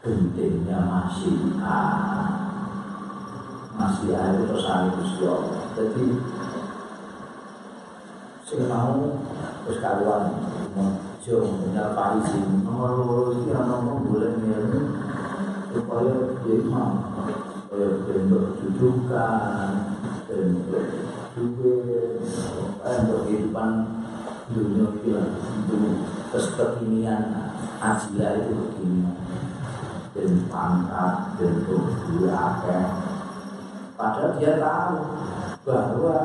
gentingnya masyiat masyiat itu Gusti Allah. Jadi sing mau wis karuan. Jo, punya Pak Izin, nomor loro iki ana ngomong boleh ngene. Supaya dia supaya bentuk dudukan, bentuk duit, untuk kehidupan dunia itu untuk kekinian ajilah itu begini dan pangkat bentuk dua padahal dia tahu bahwa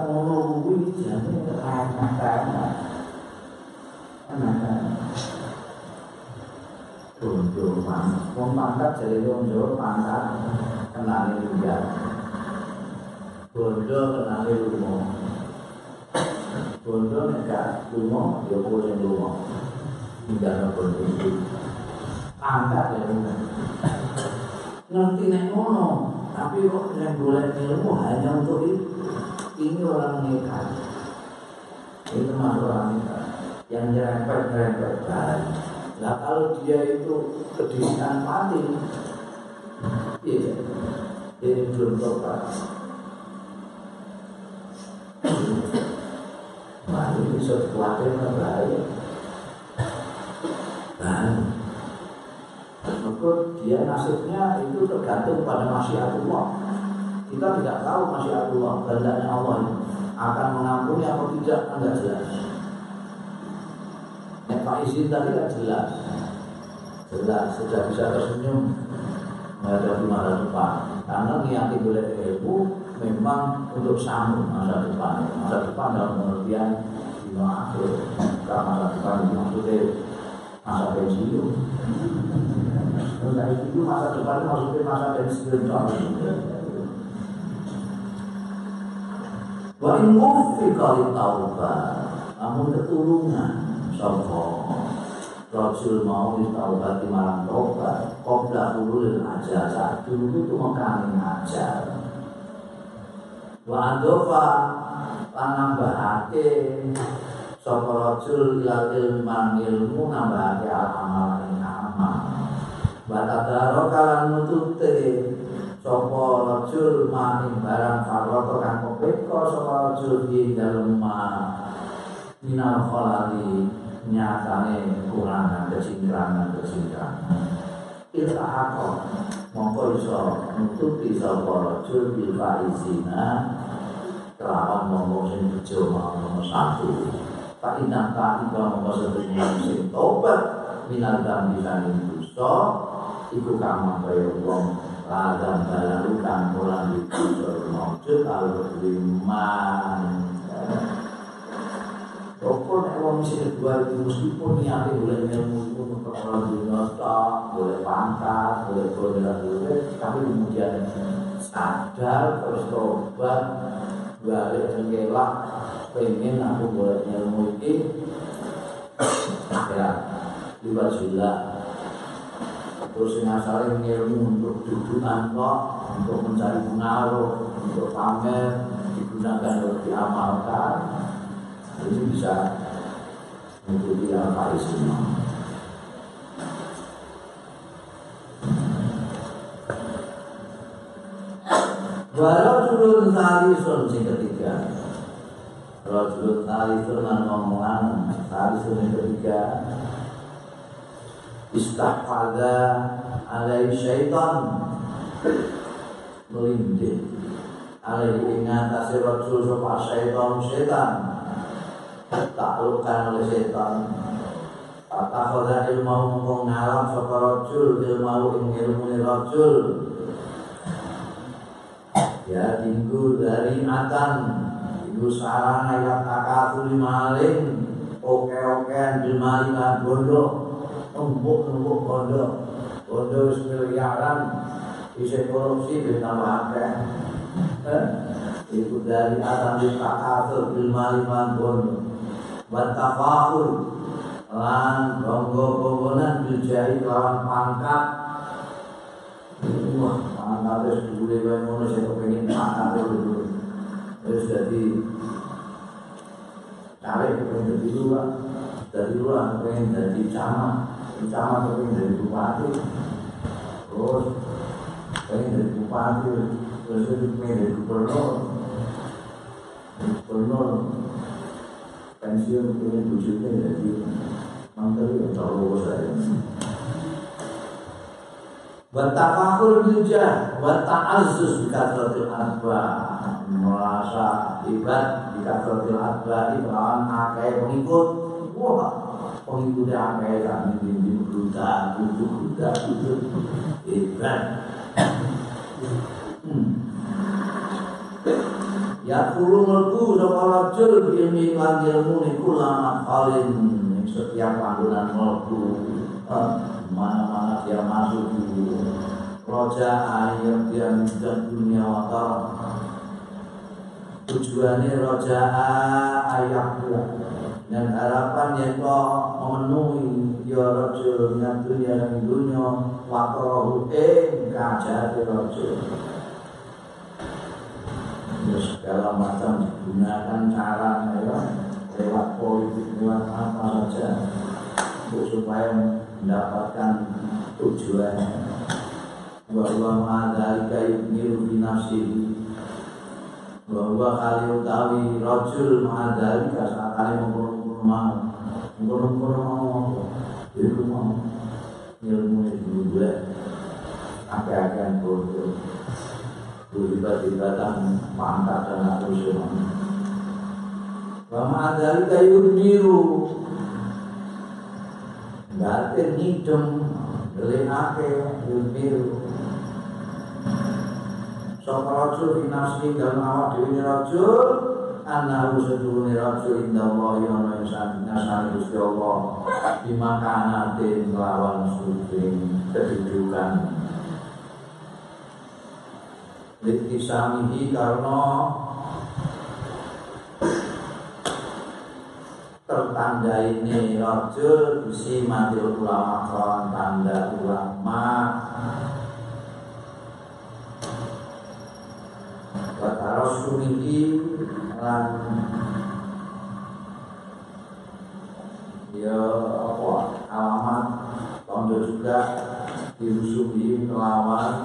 kuwi jane enak-enak enak-enak Bondo pangkat, pangkat jadi wong Jawa pangkat kenali juga. Bondo kenali rumah. Bondo nek rumah, ya boleh rumah. Tidak ada bondo itu. Pangkat ya Ngerti nek ngono, tapi kok yang boleh ilmu hanya untuk itu. Ini orang nekat. Ini termasuk orang nekat. Yang nyerempet-nyerempet baik. Nah kalau dia itu kedisian mati, iya, ini belum tobat. Wah ini bisa dikuatir bahaya. Nah, maka dia nasibnya itu tergantung pada masyiatullah. Kita tidak tahu masyiatullah, kehendaknya Allah itu akan mengampuni atau tidak, enggak jelas. Nek Pak Izin tadi kan jelas Jelas, sudah bisa tersenyum Menghadapi masa depan. Karena niat ilmu Memang untuk sambung masa depan. Masa depan dalam pengertian Lima akhir. Bukan masa depan maksudnya Masa pensiun. Nah itu masa depan maksudnya masa pensiun. Wa in mufiqa taubat namun ketulungan sapa Rasul mau di marang tobat Qobla ulul aja? Saat dulu itu mengkami ajar Wa adofa Panambahake Sapa Rasul ilal ilman ilmu Nambahake al-amal ing amal. Wa tadaro kalan nutute. Sapa Rasul maning barang farroto Kan kopeko Sapa Rasul di dalam Minal kholali nyatane kurangan kecingkrangan kecingkrangan iltahaqo mongko iso nutupi sapa rajul bil faizina kelawan ngomong sing bejo mau satu. Pak Inang tak tiba mongko sebenarnya sing tobat minal dambi saning dosa iku kama kaya wong ladang balaru kang ora dicucur maujud kalau nek wong sing kedua itu meskipun niatnya boleh ilmu untuk orang dunia boleh pangkat, boleh boleh boleh, tapi kemudian sadar terus tobat balik jengkelak pengen aku boleh ilmu ini akhirnya lima juta terus ngasarin ilmu untuk dudukan kok untuk mencari pengaruh untuk pamer digunakan untuk diamalkan itu bisa mengikuti semua. Walau tali sun sing ketiga. Rajulun tali sun lan ngomongan Tali sun yang ketiga. Istahfada alai syaitan. Melindih Alai ingat asir Rasul sopa syaitan syaitan ditaklukkan oleh setan. Fatakhadha ilmu mengkong ngalam Sapa rojul ilmu ilmu rojul Ya tinggu dari atan Ibu sarang ayat takatuli maling Oke-okean bilmalikan bondo Numpuk-numpuk bondo Bondo miliaran bisa korupsi pakai eh? itu dari atas di takatur bil mali mangkon wa tafahur lan bangga-banggonan bil jari lawan pangkat. Wah pangkat wis dhuwure wae ngono sing kepengin pangkat dulu wis dadi tarik kepengin dadi luar dari luar kepengin dadi camat. Camat kepengin dadi bupati. Terus pengen dari bupati terus pengen dari gubernur. Gubernur pensiun pengen bujutnya jadi menteri ya tahu saya. Watafakul bijah, wata'azus bikatratil adba. Merasa hebat bikatratil adba Ibrahim akai pengikut. Wah, pengikutnya akai kami bimbing buta, butuh buta, Hebat hmm. Ya kulu melku sapa rajul ilmi lan ilmu niku lama kalin setiap panggonan melku mana-mana dia masuk. Di roja ayat dia minta dunia watar. Tujuannya roja ayat dan harapan yang kau memenuhi ya rojul yang dunia dan dunia watar eh kajar rojul segala macam digunakan cara ya, lewat politik lewat apa saja untuk supaya mendapatkan tujuan. Bahwa ma'adhalika yubniru fi nafsihi bahwa kali utawi rajul ma'adhalika saat kali mengurung-urung mau mengurung-urung mau apa itu mau ilmu itu dua apa-apa bodoh cita-cita kan pantat dan aku semua. Bama adal kayu biru, nggak terhitung lenake kayu biru. Sok rojo dinasti dan awak dewi rojo, anak rusuk dulu nih rojo indah wah yang nasan nasan rusuk wah dimakan suci kedudukan. Litisamihi karena tertanda ini rojul bisi mati ulama kawan tanda ulama kata rasulihi lan ya apa alamat tondo juga dirusuhi kelawan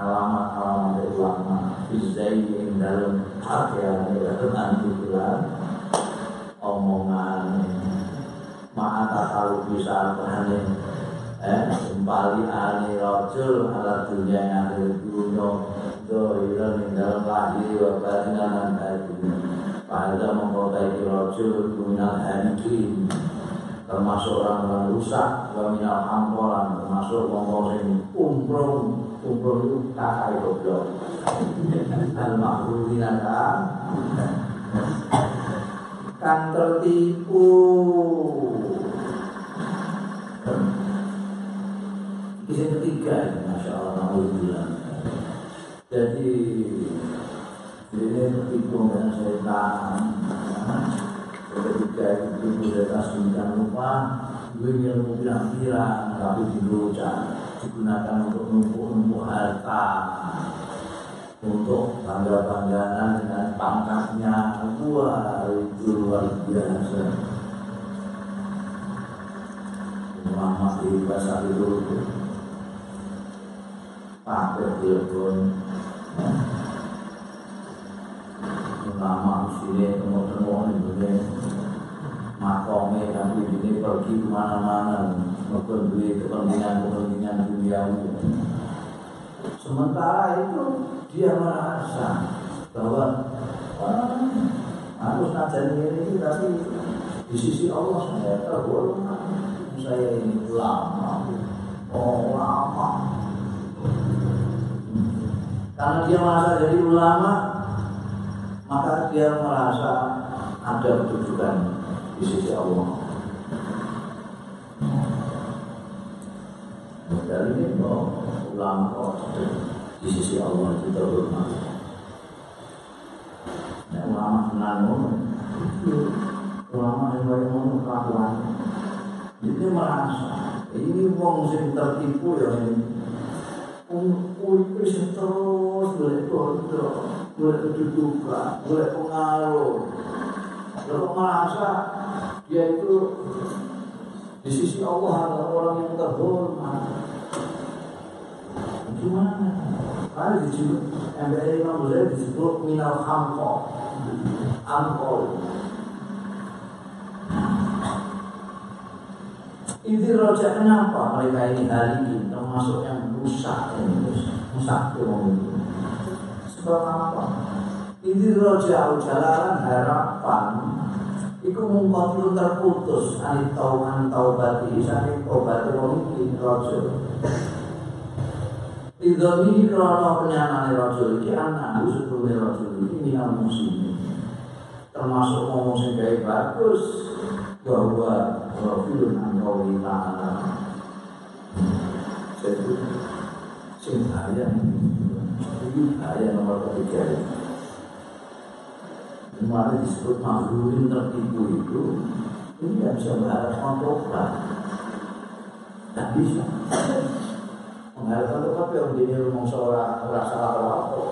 alamat-alamat ulama. Bizai yang dalam hak ya dengan bulan omongan. Ma'ata kalau bisa bahane eh kembali ane rojul ala dunia yang ada dunia. Dohiran yang dalam lahir wa batinan dan dunia pada mengkotai rojul dunia hanikin. Termasuk orang-orang rusak wa minal hamporan termasuk ngomong yang umroh umroh itu kakak goblok. Al-mahrurin kan tertipu. Kisah ketiga Masya Allah Alhamdulillah. Jadi Ini tertipu dengan setan. Ketiga itu tipu dari jangan lupa Gue ilmu bilang-bilang Tapi dilucak Digunakan untuk numpuk-numpuk harta untuk bangga-banggaan dengan pangkatnya wah itu luar biasa. Muhammad di bahasa itu pakai telepon ulama sini tengok-tengok ini makome tapi ini pergi ke mana-mana maupun duit kepentingan-kepentingan dunia sementara itu dia merasa bahwa ah, aku ngajarin ini tapi di sisi Allah saya terhormat saya ini ulama oh ulama karena dia merasa jadi ulama maka dia merasa ada kedudukan di sisi Allah. Dari ini bahwa ulama di sisi Allah itu terhormat. Nah, ulama tenang ulama yang banyak ngomong kelakuan itu merasa ini wong sing tertipu ya ini. Kuwi wis terus boleh kontrol, boleh kedudukan, boleh pengaruh. Lalu merasa dia itu di sisi Allah adalah orang yang terhormat. Gimana? Karena disebut MBA Imam Ghazali disebut minal hamko, angkol. Ini roja kenapa mereka ini hari ini termasuk yang rusak ini rusak itu sebab apa? Ini roja jalanan harapan. Iku mungkin terputus. Anit tauhan taubati saking taubat mungkin roja Idoni krono penyaman rojo iki anak sebelum rojo iki minal musim termasuk ngomong sing bagus. Bahwa Rafilun Anrawi Ta'ala. Jadi Sing bahaya. Ini bahaya nomor ketiga Kemarin disebut makhlurin tertipu itu Ini tidak bisa mengharapkan tobat. Tidak bisa. Mengharapkan tobat yang jadi rumah seorang Rasa apa-apa.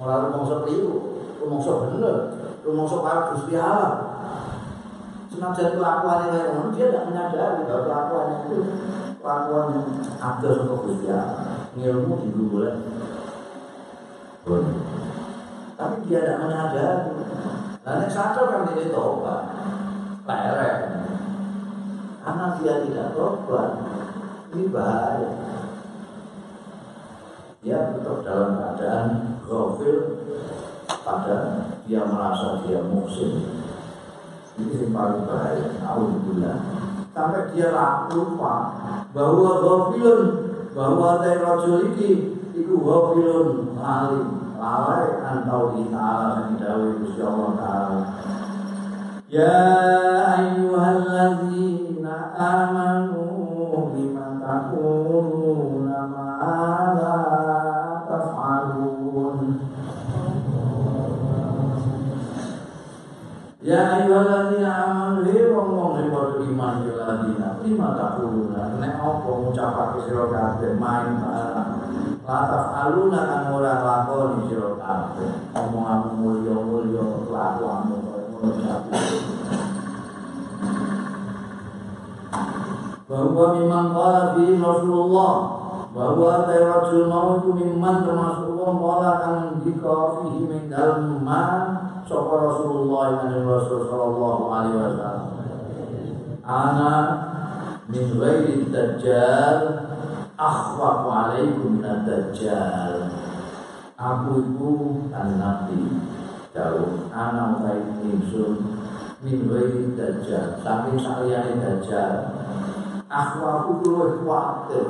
Malah rumah sekeliru Rumah bener Rumah para Gusti Allah senajan kelakuan yang lain dia tidak menyadari bahwa kelakuan itu kelakuan yang ada sama Gusti ilmu itu boleh tapi dia tidak menyadari. Yang sadar kan tidak tobat. Lerek karena dia tidak tobat ini bahaya. Dia tetap dalam keadaan gofil pada dia merasa dia musim. Ini yang paling bahaya. Alhamdulillah. Sampai dia lupa. Bahwa ghafilun. Bahwa teh rajul iki iku ghafilun alim lalai antau di ta'ala yang dawai Gusti Allah taala. Ya ayyuhalladzina amanu lima taquluna ma la taf'alun. Ya ayyuhalladzina amanu li wong wong sing padha iman ya ladina lima taquluna. Nek apa ngucapake sira kabeh main barang lataf aluna kang ora lakoni sira kabeh. Omonganmu mulya-mulya kelakuanmu ngono bahwa memang qala fi Rasulullah bahwa tawajjul mau itu memang termasuk wong qala kang dika fihi min dalem sapa Rasulullah yang Rasul sallallahu alaihi wasallam. Ana min ghairi akhwafu alaikum min dajjal aku an nabi jauh. Ana utai ingsun min ghairi dajjal. Saking saliyane dajjal. Akhwafu luwih kuwatir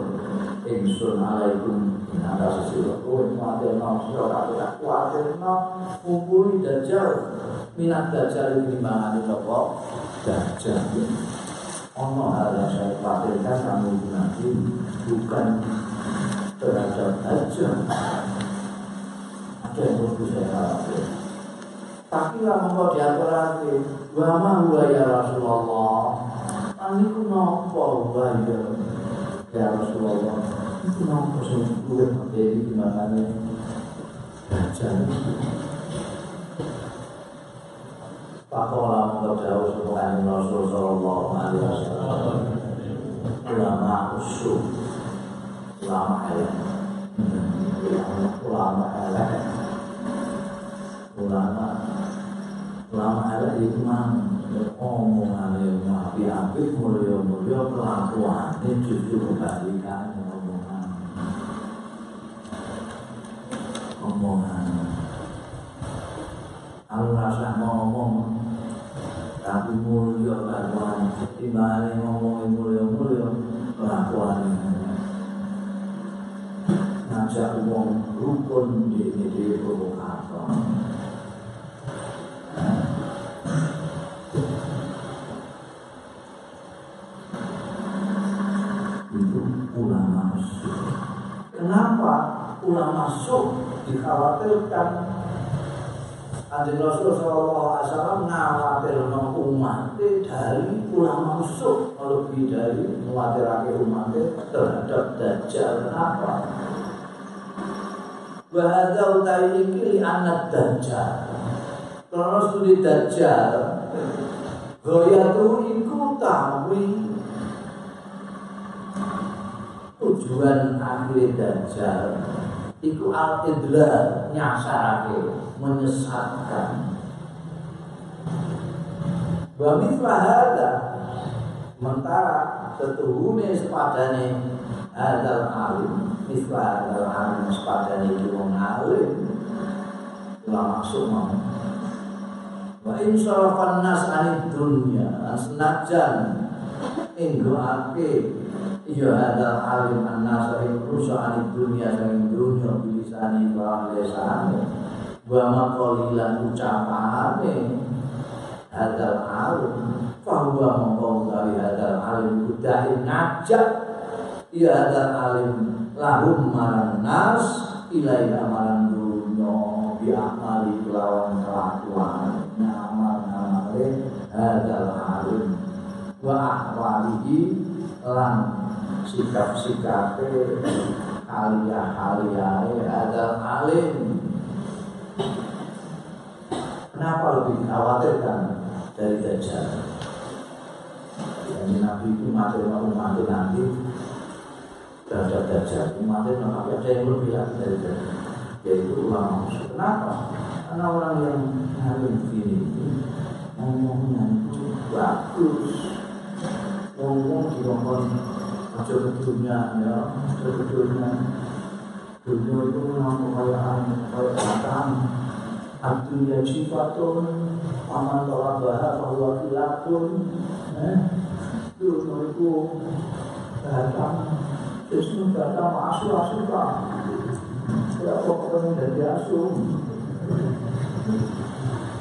ingsun alaikum. Nada sesuatu pun kuatir. No Sira kabeh no Kumpuli dajjal. Minat dajjal ini di mana sopo Dajjal Ono hal yang saya khawatirkan Kamu nanti bukan Terhadap dajjal Ada yang perlu saya khawatir. Tapi lah mau diatur lagi Wama huwa ya Rasulullah? Aniku nopo huwa ya? Rasulullah. Itu sing kuwi jadi gimana baca Pakola mengkau jauh sebuah Rasul Sallallahu Alaihi Wasallam. Ulama usul Ulama elek. Ulama elek. Ulama Ulama elek itu mana Omongan yang api-api Mulia-mulia kelakuan. Ini justru kebalikan omongan. Kalau rasa ngomong tapi mulia kelakuan di mana ngomong mulia mulia kelakuan ngajak uang rukun di di provokator itu ulama Kenapa ulama masuk dikhawatirkan Kanjeng Rasul Shallallahu Alaihi Wasallam ngawatirno umat dari ulama musuh lebih dari mengkhawatirkan umat terhadap dajjal. Kenapa? Bahasa utai ini li anak dajjal. Kalau studi dajjal, Goya tu iku tawi tujuan akhir dajjal iku al idlal nyasarake menyesatkan. Wa mithla hadza mentara setuhune sepadane hadal alim. Mithla hadal alim sepadane iki wong alim. Ulama semua wa in nas anid dunya senajan inggo ake Iya ada alim an-nasa yang rusak anit dunia Sang dunia bilisani wa lesani Wa makolilan ucapane Hadal alim. Fahuwa mongkong dari hadal alim. Kudahin ngajak Iya hadal alim. Lahum marang nas Ilai amalan dunia. Bi'amali kelawan kelakuan. Nyamal-nyamalin Hadal alim. Wa ahwalihi Lang sikap-sikap halia-halia ada alim. Kenapa lebih dikhawatirkan dari Dajjal? Jadi Nabi itu mati umat nanti terhadap Dajjal. Umat tapi ada yang lebih lagi dari Dajjal. Yaitu ulama kenapa? karena orang yang alim begini ngomongnya itu bagus. Ngomong di ke dunia ya. Ke dunia dunia itu memang kekayaan kayak batang Abdunya sifatun Aman tolabah bahwa kilatun eh, Dunia itu Datang Jesmu datang asu asu pak. Ya pokoknya dari asu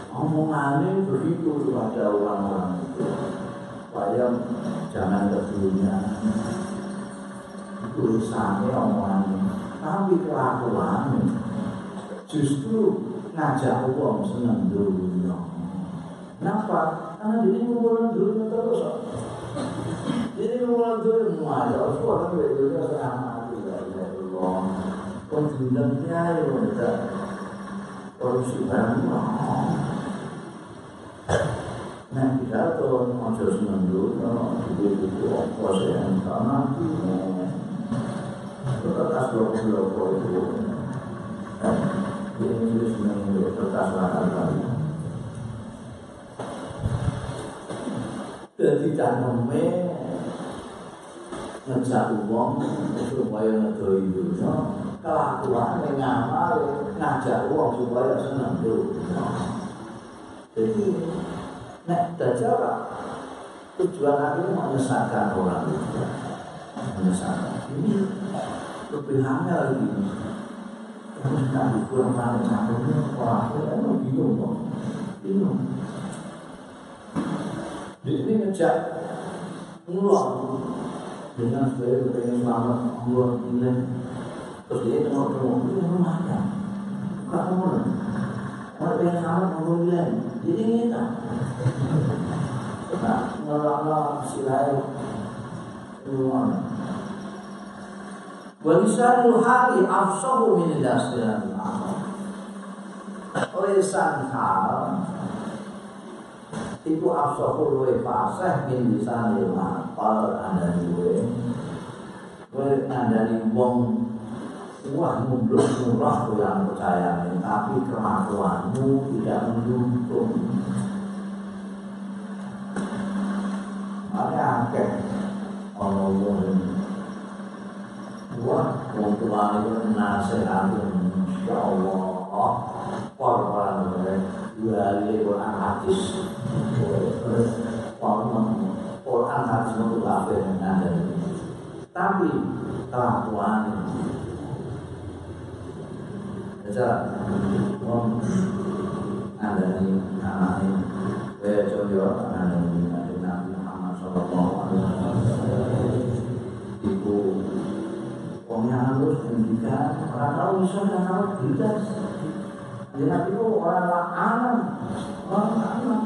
Omongannya begitu kepada orang-orang itu. Supaya jangan ke dunia tulisannya omongannya tapi kelakuannya justru ngajak uang seneng dunia. Kenapa? karena dia ngumpulin dunia terus. Jadi ngumpulin dunia ngajak uang kan dunia sama Allah penjendangnya ya udah korupsi barang Nah, kita tuh mau seneng dulu, itu apa sih? Yang sama? kertas blok-blok itu ini sebenarnya kertas latar kali jadi caneme ngejak uang supaya ngedoi dunia kelakuan ngamal ngajak uang supaya senang dunia jadi nek dajjal tujuan akhirnya menyesatkan orang menyesatkan ini hamil lagi terus tak kurang tahu satunya wah itu bingung kok bingung di sini ngejak ngulang dengan sebagai kepengen selamat Allah ini terus dia tengok tengok yang mana kak kamu Orang pengen selamat ini jadi kita nah ngelak-ngelak silai Rumah Walisanul hali afsahu min lisanil Lisan hal itu afsahu luwe fasih min lisanil akal ada duwe Kowe ngandani wong Wah munduk murah yang percaya. Tapi kelakuanmu tidak mendukung Makanya akeh Allah Wah, wong tua Ya Tapi kelakuan Baca Wong Ada ini Anak ini Kaya coba Ada ini Nabi Muhammad Sallallahu Alaihi Wasallam Ibu Pokoknya harus pendidikan orang tahu bisa dan tahu tidak jadi nabi itu orang alam orang alam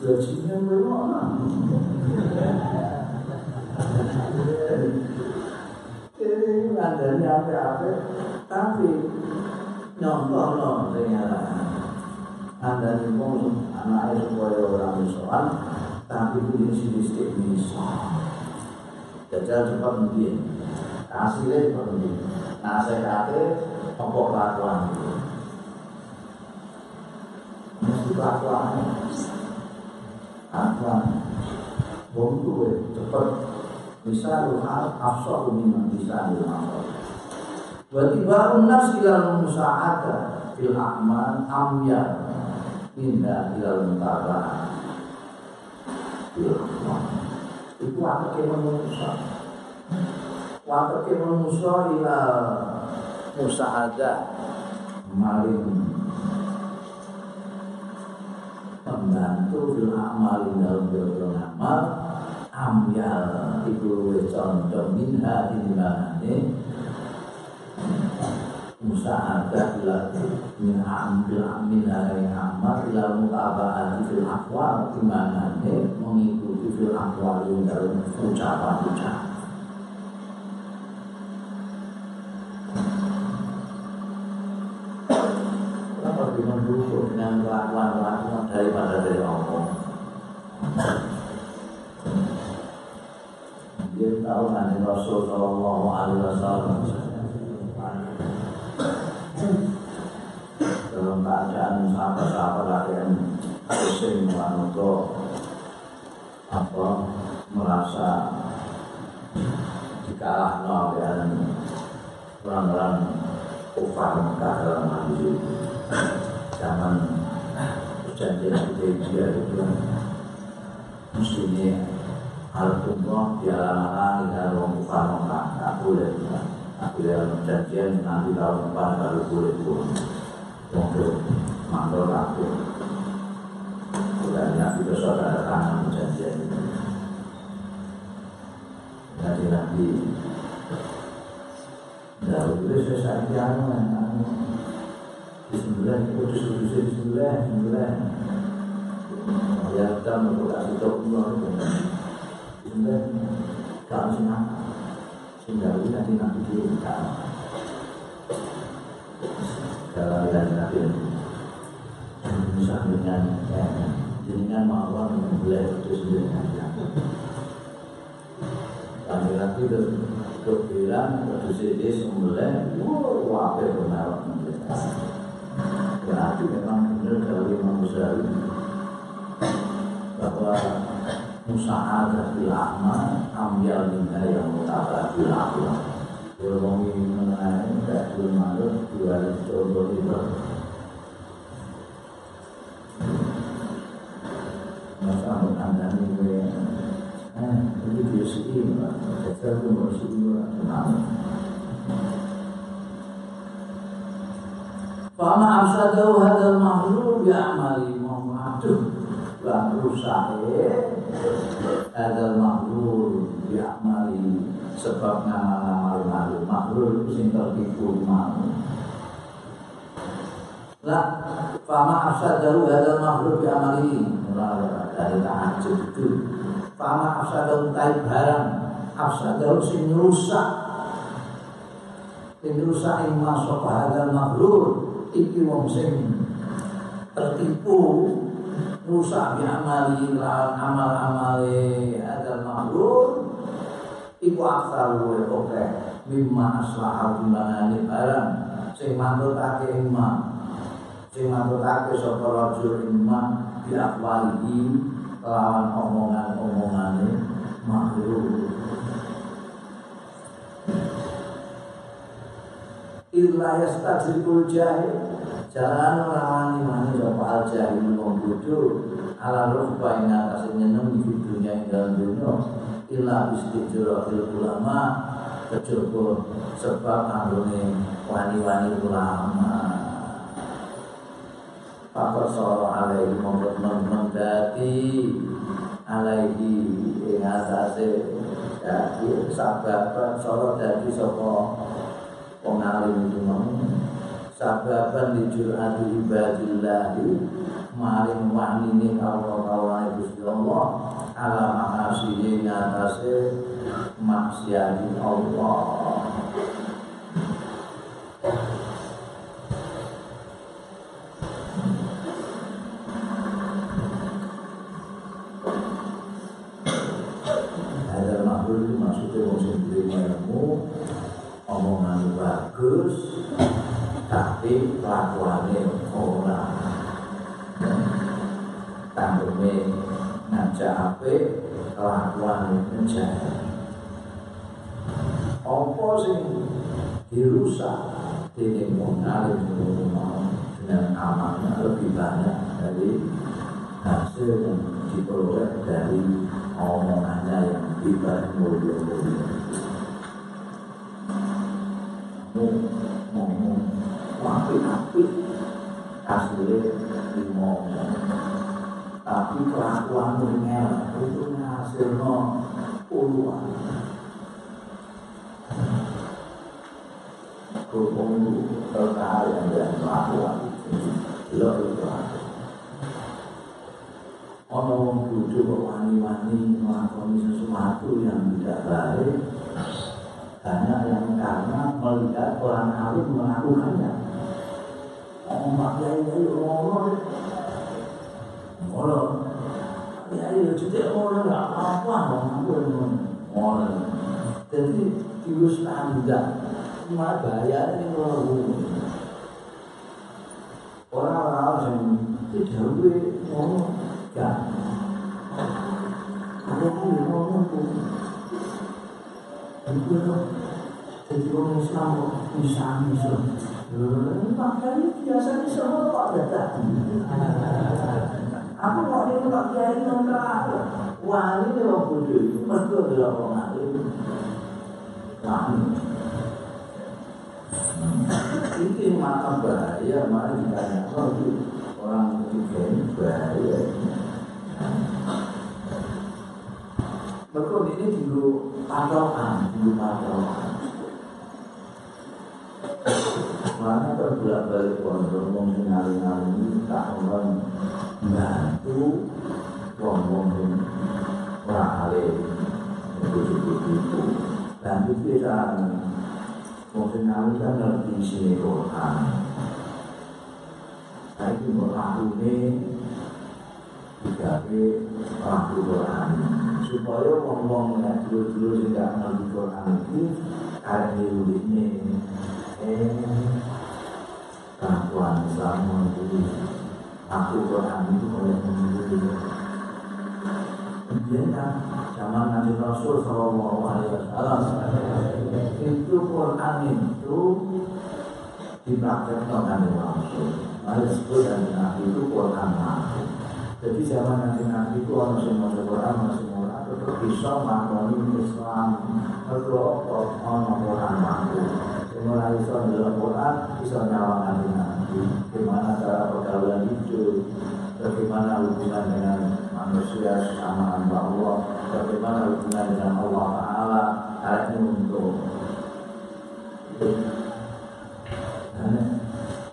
belajarnya belum ini adanya apa-apa. Tapi nyontoh loh ternyata anda nih anaknya supaya orang misalkan tapi punya sidik bisa jajal cepat mungkin hasilnya cepat mungkin nasihatnya apa kelakuan mesti kelakuan kelakuan Wong tuh cepat bisa lu hal afsal minum bisa lu hal. Berarti baru nas ilal musa'ada fil akmal amya indah ilal akmal. Itu apa yang manusia? Waktu ke manusia ilal musa'ada maling membantu fil amal dalam dalam amal. Amyal. Iku contoh. Minha timbangane musa'adah ila min ambil minha yang amal ila mutaba'ati fil akwal timbangane mengikuti fil akwal dalam ucapan-ucapan Mendukung dengan kelakuan-kelakuan daripada dari Allah? Dia tahu nanti Rasul Shallallahu Alaihi Wasallam dalam keadaan sahabat-sahabat latihan pusing untuk apa merasa dikalah nol dan orang-orang kufar Mekah dalam hal itu zaman perjanjian Hudaybiyah itu mestinya Al-Qumrah dialang-alang dengan orang kufar Mekah tak boleh tak boleh perjanjian nanti tahun depan baru boleh pun untuk mandor aku dan Nabi besok ada tangan perjanjian jadi Nabi Dahulu sakit anu anu Bismillah putus putus Bismillah Bismillah Ya kita kasih tahu Allah Bismillah Kalau sih Sehingga nanti nanti kita dan nanti Bisa dengan Dengan mawar Boleh putus dengan Kami nanti Untuk bilang Terus ini sembelih Wah Apa benar Berarti memang benar dari Imam Ghazali bahwa musa'adah bil amal ambil minha yang mutabah bil amal. Bermomi mengenai tak belum ada dua contoh itu. Masa menandani gue eh ini dia sedih. Saya pun bersedih lah tenang. Fama afsadahu hadal makhluk ya amali Aduh Lah rusak Hadal makhluk ya amali. Sebab makhluk Makhluk itu yang tertipu makhluk Lah Fama afsadahu hadal makhluk ya amali. Mulai dari tahajud itu. Fama afsadahu tai barang. Afsadahu sing rusak. Sing rusak iman sopa hadal makhluk iki wong sing tertipu rusak bi amali lan amal-amale adal makhluk iku aksal luwe oke. Mimma aslah timbangane barang sing mantutake imam sing mantutake sapa rajul imam bi akwalihi lawan omongan-omongane makhluk illa yastajibul jahil. Jalan rawani mani sapa al jahil wong bodoh ala rupa ing atas nyeneng di dunia ing dalam dunia. Illa istijratil ulama. Kejaba sebab anggone wani-wani ulama. Pakar soro alaihi mongkot mendati alaihi ing atase dadi sababan soro dadi sapa pengalim itu mau sababan dijurati ibadillahi maring wanine kawula-kawula Gusti Allah ala makasih ngatasi maksiat Allah. Ada makhluk maksudnya ilmu omongan bagus tapi kelakuannya orang tanggungi ngajak apa kelakuannya ngejak apa sih dirusak? Ini mengalir dengan amalnya lebih banyak dari hasil yang diperoleh dari omongannya yang ibarat mulia-mulia ngomong apik-apik hasilnya dimomong tapi kelakuan ngel itu hasilnya puluhan Kurung terkait dan kelakuan lebih banyak Ono wong bojo kok wani-wani melakukan sesuatu yang tidak baik Karena yang karena melihat orang alim melakukannya. Oh, maka ini orang Oh, ya itu tidak orang apa orang orang orang. Jadi virus anda mah bahaya ini orang orang. Orang orang yang tidak boleh orang kan. Ada yang orang Itu jadi orang Islam kok bisa bisa. Makanya biasanya semua kok ada Aku mau ini Pak Kiai nongkrong Wah ini orang bodoh itu Mereka adalah orang alim. Wani Ini. Maka bahaya Mari ditanya Orang ketiga bahaya Mereka ini dulu patokan, dulu patokan. Mana terbolak balik pondok, wong sing ngali-ngali tak orang bantu, wong wong sing ora alim. Dan itu bisa wong kan ngerti sini Quran. Nah itu berlaku digawe laku Quran supaya wong-wong yang dulu-dulu gak ngerti Quran itu arep ini eh kelakuan Islam itu laku Quran itu oleh menurut Kemudian kan zaman Nabi Rasul Sallallahu Alaihi Wasallam itu Quran itu dipraktekkan Nabi Rasul. Mari disebut dan Nabi itu Quran. Jadi zaman nanti nanti itu orang semua Quran, orang semua tetap bisa mengakoni Islam. Kalau orang Quran mampu, semua bisa dalam Quran bisa nyalakan nanti. Bagaimana cara pergaulan itu, bagaimana hubungan dengan manusia sama Allah, bagaimana hubungan dengan Allah Taala, ini untuk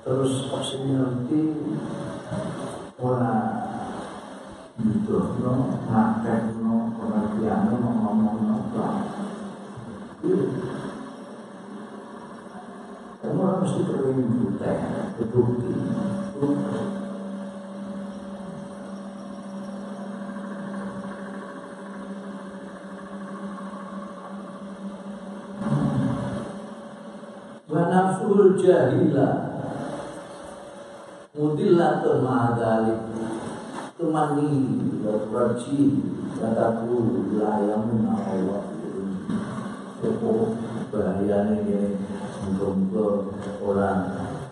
terus opsi nanti orang Butuhno, ngakekno, pengertianno, ngomongno, Kamu orang mesti butek, bukti. Wa nafsul jahilah Mudillatun ma'adalik Tumani Raji Kataku Layamun Allah. Itu bahayanya ini Muka-muka orang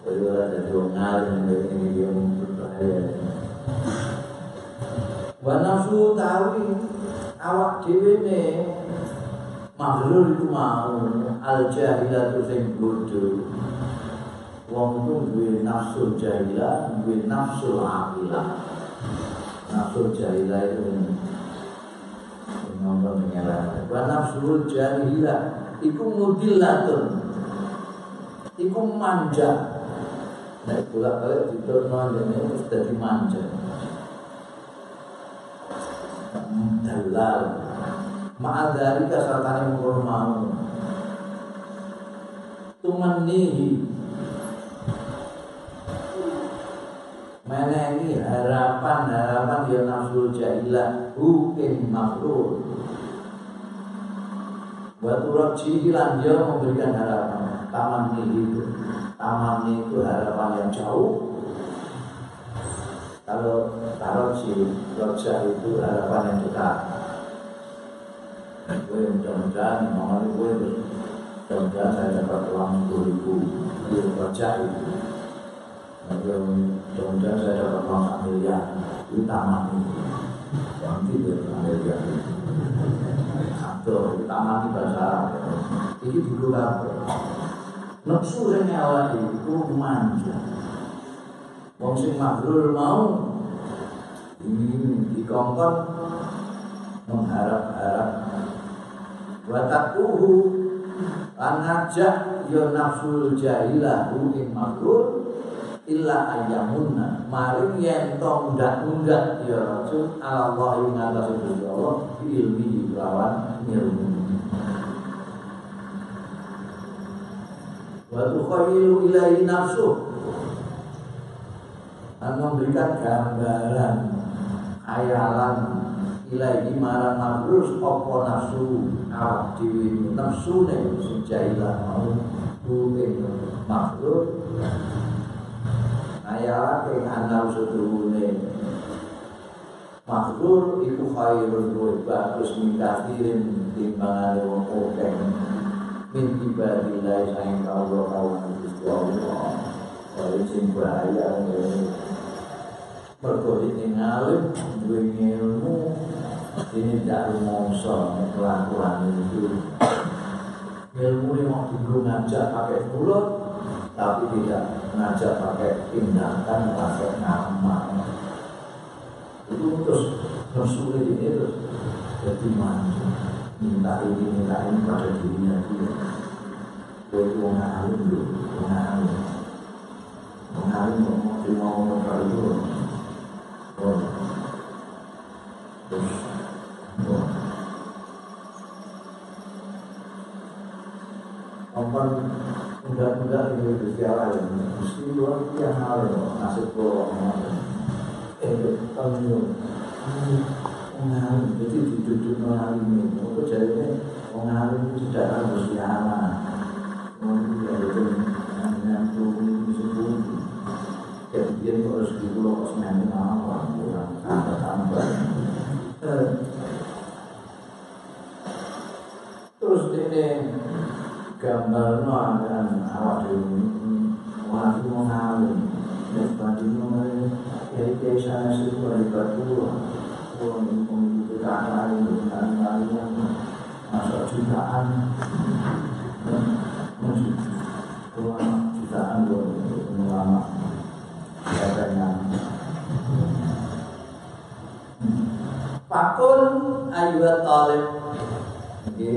Jadi orang jadi orang ngalim Ini dia berbahaya. Wa nafsu tawi Awak dewe ini Mahlul itu mau Al jahilatu sing bodoh Wong itu duwe nafsu jahilah, duwe nafsu aqilah. Nafsu jahilah itu ngomong mengelah. Wa nafsu jahilah iku mudillatun. iku manja. Nek bolak balik diturno ini dadi manja. Dalal. Ma'adari kasatane mengkono mau. Tumanihi menengi harapan-harapan ya nafsul jahilah hukin makhluk Waktu roji lan dia memberikan harapan. Taman itu. Taman itu harapan yang jauh. Kalau taroji Roja itu harapan yang dekat. Gue mudah-mudahan Mama gue Mudah-mudahan saya dapat uang 10 ribu. Roja itu Mudah-mudahan saya dapat uang miliar Itu taman itu Nanti itu miliar Tuh, taman di bahasa Ini. Dulu kabeh. Nafsu sing awake iku manja. Wong sing mabrur mau. Ini dikongkon mengharap-harap. Watakuhu lan ngajak ya nafsul jahilah ing mabrur illa ayamunna maring to undak-undak ya Rasul Allah ing atas Allah ilmi lawan ilmu. Wa tukhayyilu ilaihi nafsu. Dan memberikan gambaran khayalan ilahi marang mabrur apa nafsu? Awak dhewe nafsune sing mau kuwi mabrur ayat yang anal setuhune makhluk itu khairun luwih bagus mingkatirin timbangane wong akeh min ibadillah sayang Allah kawan Gusti Allah. Kaya sing bahaya mergo ini ngalim duwe ini tidak rumongso kelakuan itu. Ilmu ini mau dulu ngajak pakai mulut tapi tidak ngajak pakai tindakan pakai nama. Itu terus tersulit ini terus jadi manja minta ini minta ini pada dirinya dia. Itu orang alim dulu orang alim. Orang alim mau terima kali itu? Oh. Terus oh Ini Gusti Allah ini Gusti luar biasa hal nasib kula eh tanyo Pengalim, jadi duduk pengalim ini. Itu jadinya pengalim itu tidak harus dialah. Kemudian Kemudian harus dipulau Osman apa Kurang tambah-tambah. Terus ini gambar no akan awak dhewe. Wah mau ngalim. Dan bandingno ya iki sana sih dari batu wong wong itu tak lain dan lain masuk jutaan. Ulama jutaan. Ulama. Katanya Fakun ayat talib. Oke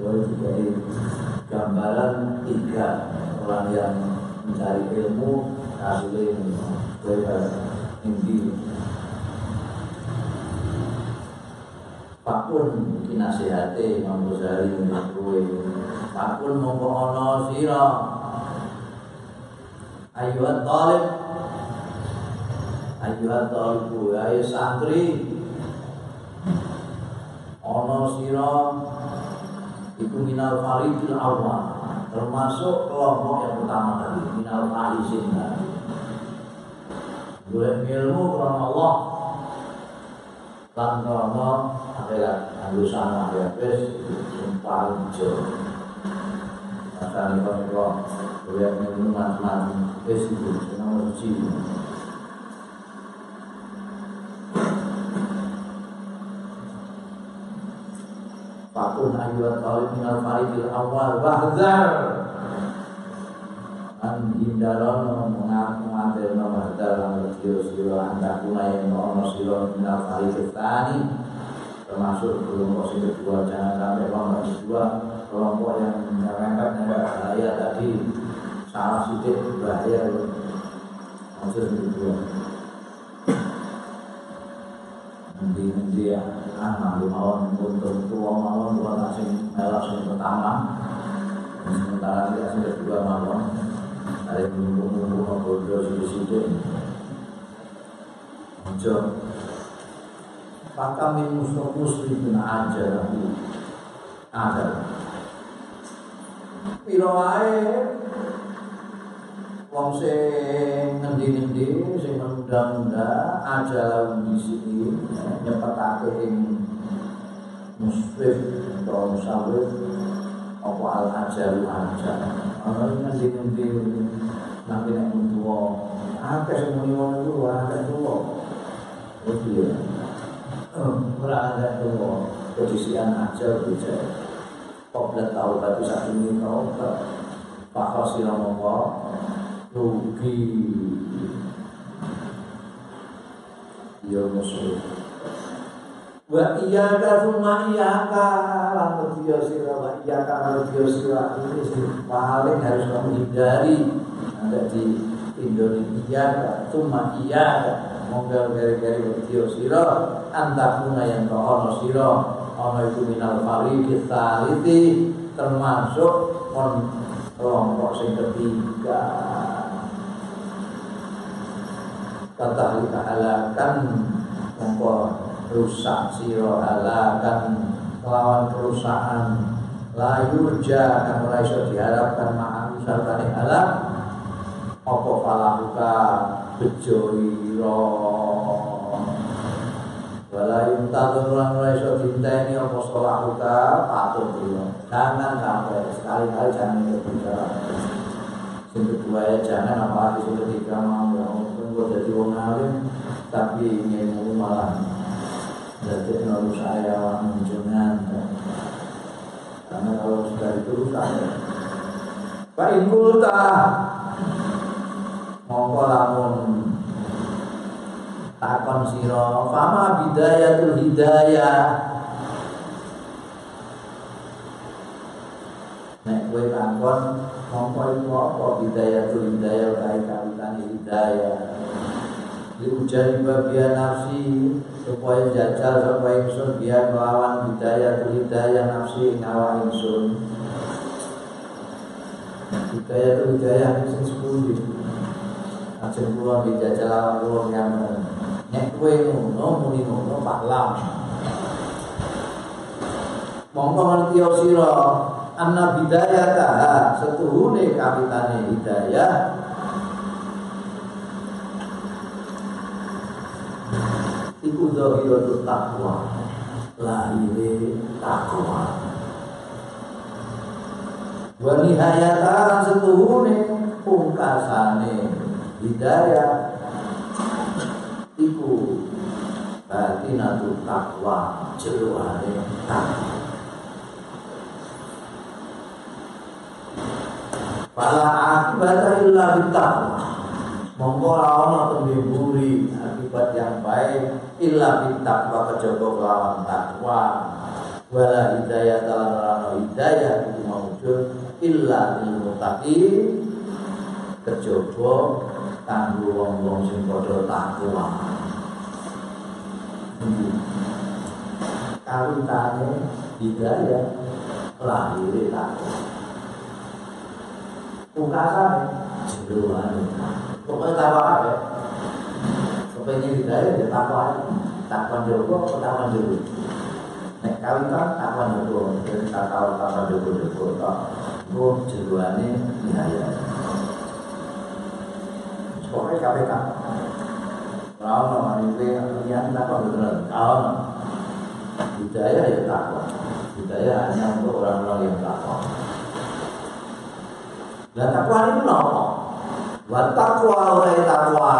boleh jadi gambaran tiga orang yang mencari ilmu hasilnya bebas mimpi Pakun kinasihati Imam Ghazali menakui Pakun mongko ono sira. Ayuhat talib Ayuhat talibu Ayo santri. Ono sira itu minal faridil awal. Termasuk kelompok yang pertama tadi minal faizin tadi. Boleh ilmu karena Allah. Dan karena akhirat bes yang paling jauh maka ini kalau boleh ilmu macam-macam bes itu nomor Fakun ayat talib minal faridil awal Wahzar. An hindarono mengaku ngatirno Wahzar Lan siro siro anda kuna yang ono siro minal faridil tani Termasuk belum posisi kedua Jangan sampai ono kedua. Kelompok yang nyerempet bahaya tadi. Salah sedikit bahaya. Maksud itu nanti ya ah nanti mawon untuk tua mawon tua nasi melak sing pertama. Sementara kita sudah dua mawon ada menunggu-nunggu ngobrol situ-situ Ojo. Maka min muslim aja Ada. Piro wae wong sing ngendi-ngendi sing menunda aja di sini nyepetake ing muslim atau musawir apa al ajal aja ana ngendi-ngendi nanti nek tuwa. Akeh sing muni ngono iku akeh tuwa. Itu ya ora ada tuwa. Kedisian aja bijak Qabla taubat satu ini taubat Fakhasira Allah Rugi Ya musuh Wa iya ka summa iya ka Lalu dia sira Wa iya ka lalu dia sira. Ini paling harus kamu hindari. Ada di Indonesia Summa iya ka Monggal gari-gari wa dia sira Antakuna yang kau sira. Ono itu minal fariki saliti termasuk kon kelompok sing ketiga kata halakan mongko rusak siro halakan kelawan kerusakan la yurja kang ora iso diharapkan ma'an sartane halak apa falahuka bejo ira Wala yuntadur lan ora iso dinteni apa sholahuka patut dulu. Jangan sampai sekali-kali jangan berbicara. Yang kedua ya jangan apalagi yang ketiga mau tunggu jadi wong alim tapi ingin malah jadi nol saya menjungan karena kalau sudah itu rusak ya. Pak Inkulta mongko lamun takon siro fama bidayatul hidayah nek kowe takon iku apa bidayatul hidayah kae kawitan hidayah diujani bagian nafsi supaya jajal supaya ingsun biar melawan hidayah hidayah nafsi ngawa ingsun hidayah hidayah sing sepundi Ajeng kula dijajal lawan kula yang nek kowe ngono muni ngono paklam monggo ngerti sira anna bidayata setuhune kapitane hidayah. Iku zahiratul taqwa lahire takwa. Wa nihayata setuhune pungkasane hidayah. Iku batinatul takwa jeroane takwa Fala akibat illa bittaqwa Monggo ora ana tembe buri akibat yang baik illa bittaqwa kejaba kelawan takwa. Wala hidayah lan ora hidayah iku maujud illa lil muttaqin. Kejaba kanggo wong-wong sing padha takwa. Kawitane hidayah lahir takwa pungkasan jeroane pokoknya takwa apa kepengen hidayah ya takwa takwa jowo takwa jowo nek kawitan takwa jowo jadi takwa takwa jowo jowo tok oh jeroane hidayah pokoknya KPK Rano, ini yang takwa beneran Rano Hidayah ya takwa Hidayah hanya untuk orang-orang yang takwa Dan takwa itu nopo Wa takwa oleh takwa.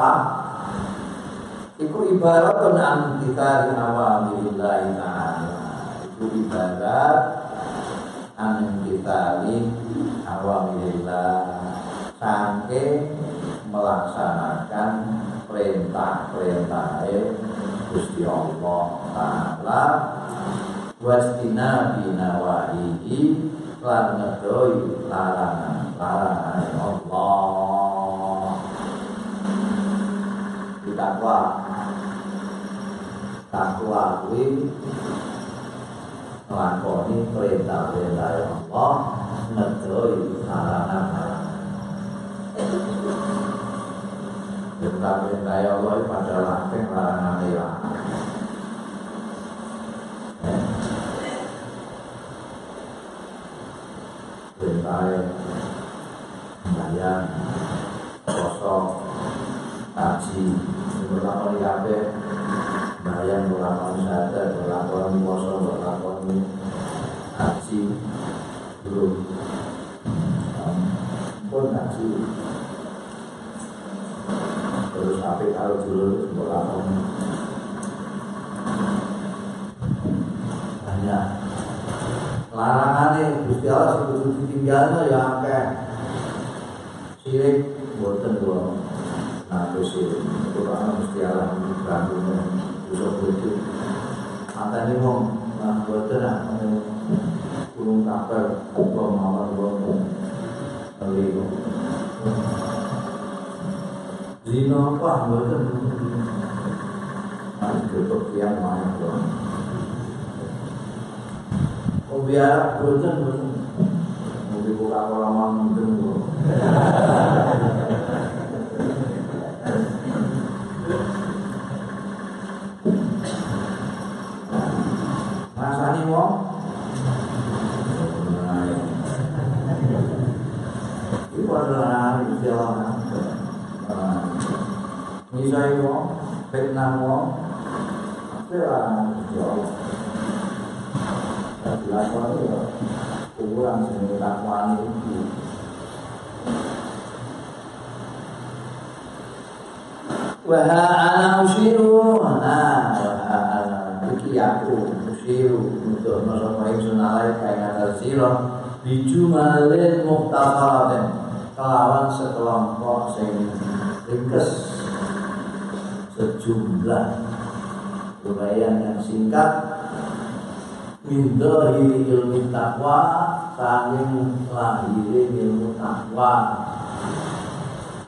Iku ibarat an kita di awamirillahi ta'ala. Iku ibarat an kita di awamirillah Sangke melaksanakan perintah-perintah Gusti Allah Ta'ala. Wastina binawahihi lan ngedoi larangan larangan Allah ditakwa takwa kuwi nglakoni perintah-perintah Allah ngedoi larangan Perintah-perintah Allah pada lakeng larangan ya perintah sembahyang kosong haji berlakon kabeh sembahyang berlakon syahadat berlakon poso berlakon haji belum. Pun haji terus apa kalau dulu berlakon larangane Gusti Allah kudu ditinggalno ya akeh. Sirik boten kula. Nah, terus itu kan Gusti Allah bantunya usah bodoh. Antane wong nah ah kurung kapal apa mawon wong kali Zina apa boten. Nah, getok yang mana biar bosan bosan. Mau dibuka kolam mungkin Rasani Iku adalah istilah Misai wong Fitnah wong. Adalah dilakoni ya kurang sing takwani iki wa ana usiru nah wa ana iki aku usiru untuk sapa ingsun alai kaya ngatal sira bijumalin muhtafaratin kelawan sekelompok sing ringkes sejumlah uraian yang singkat min dhahiri ilmu takwa saking lahiri ilmu takwa.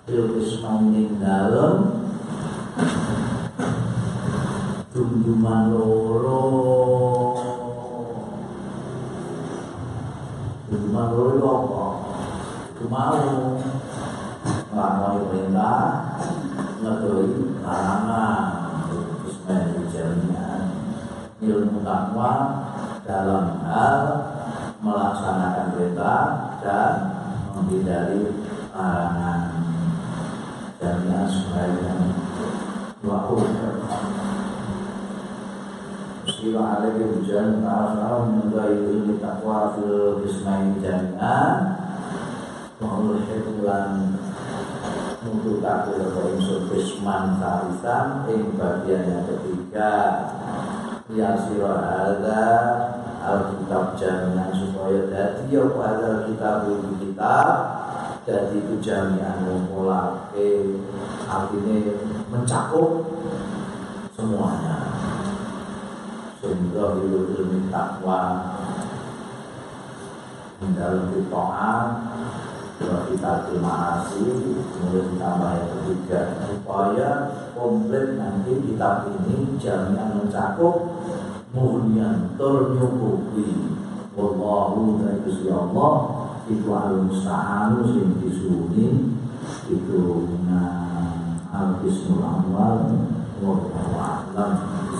Ilmu ismaning dalem. Tunjuman loro. Tunjuman loro itu apa? itu mau ngelakoni perintah ngedoi larangan ismaning jaminan ilmu takwa dalam hal melaksanakan perintah dan menghindari larangan. Jaminan sebaiknya waktu. Sila alaihi hujan Ta'ala menundai ilmi takwa Fil bismain jaminan Wa'ul hiklan Untuk takut Insul bisman sarisan Yang bagian yang ketiga Ya siro ada Alkitab jaminan supaya jadi ya pada kitab ini kitab jadi itu jaminan ngumpulake artinya mencakup semuanya. Sehingga ilmu takwa dalam taat kita terima kasih kemudian ditambah yang ketiga supaya komplit nanti kitab ini jaminan mencakup muhnian ternyukupi. Wallahu dan Gusti Allah. Itu al musta'anu sing disuni. Itu nah al-bismul awal wallahu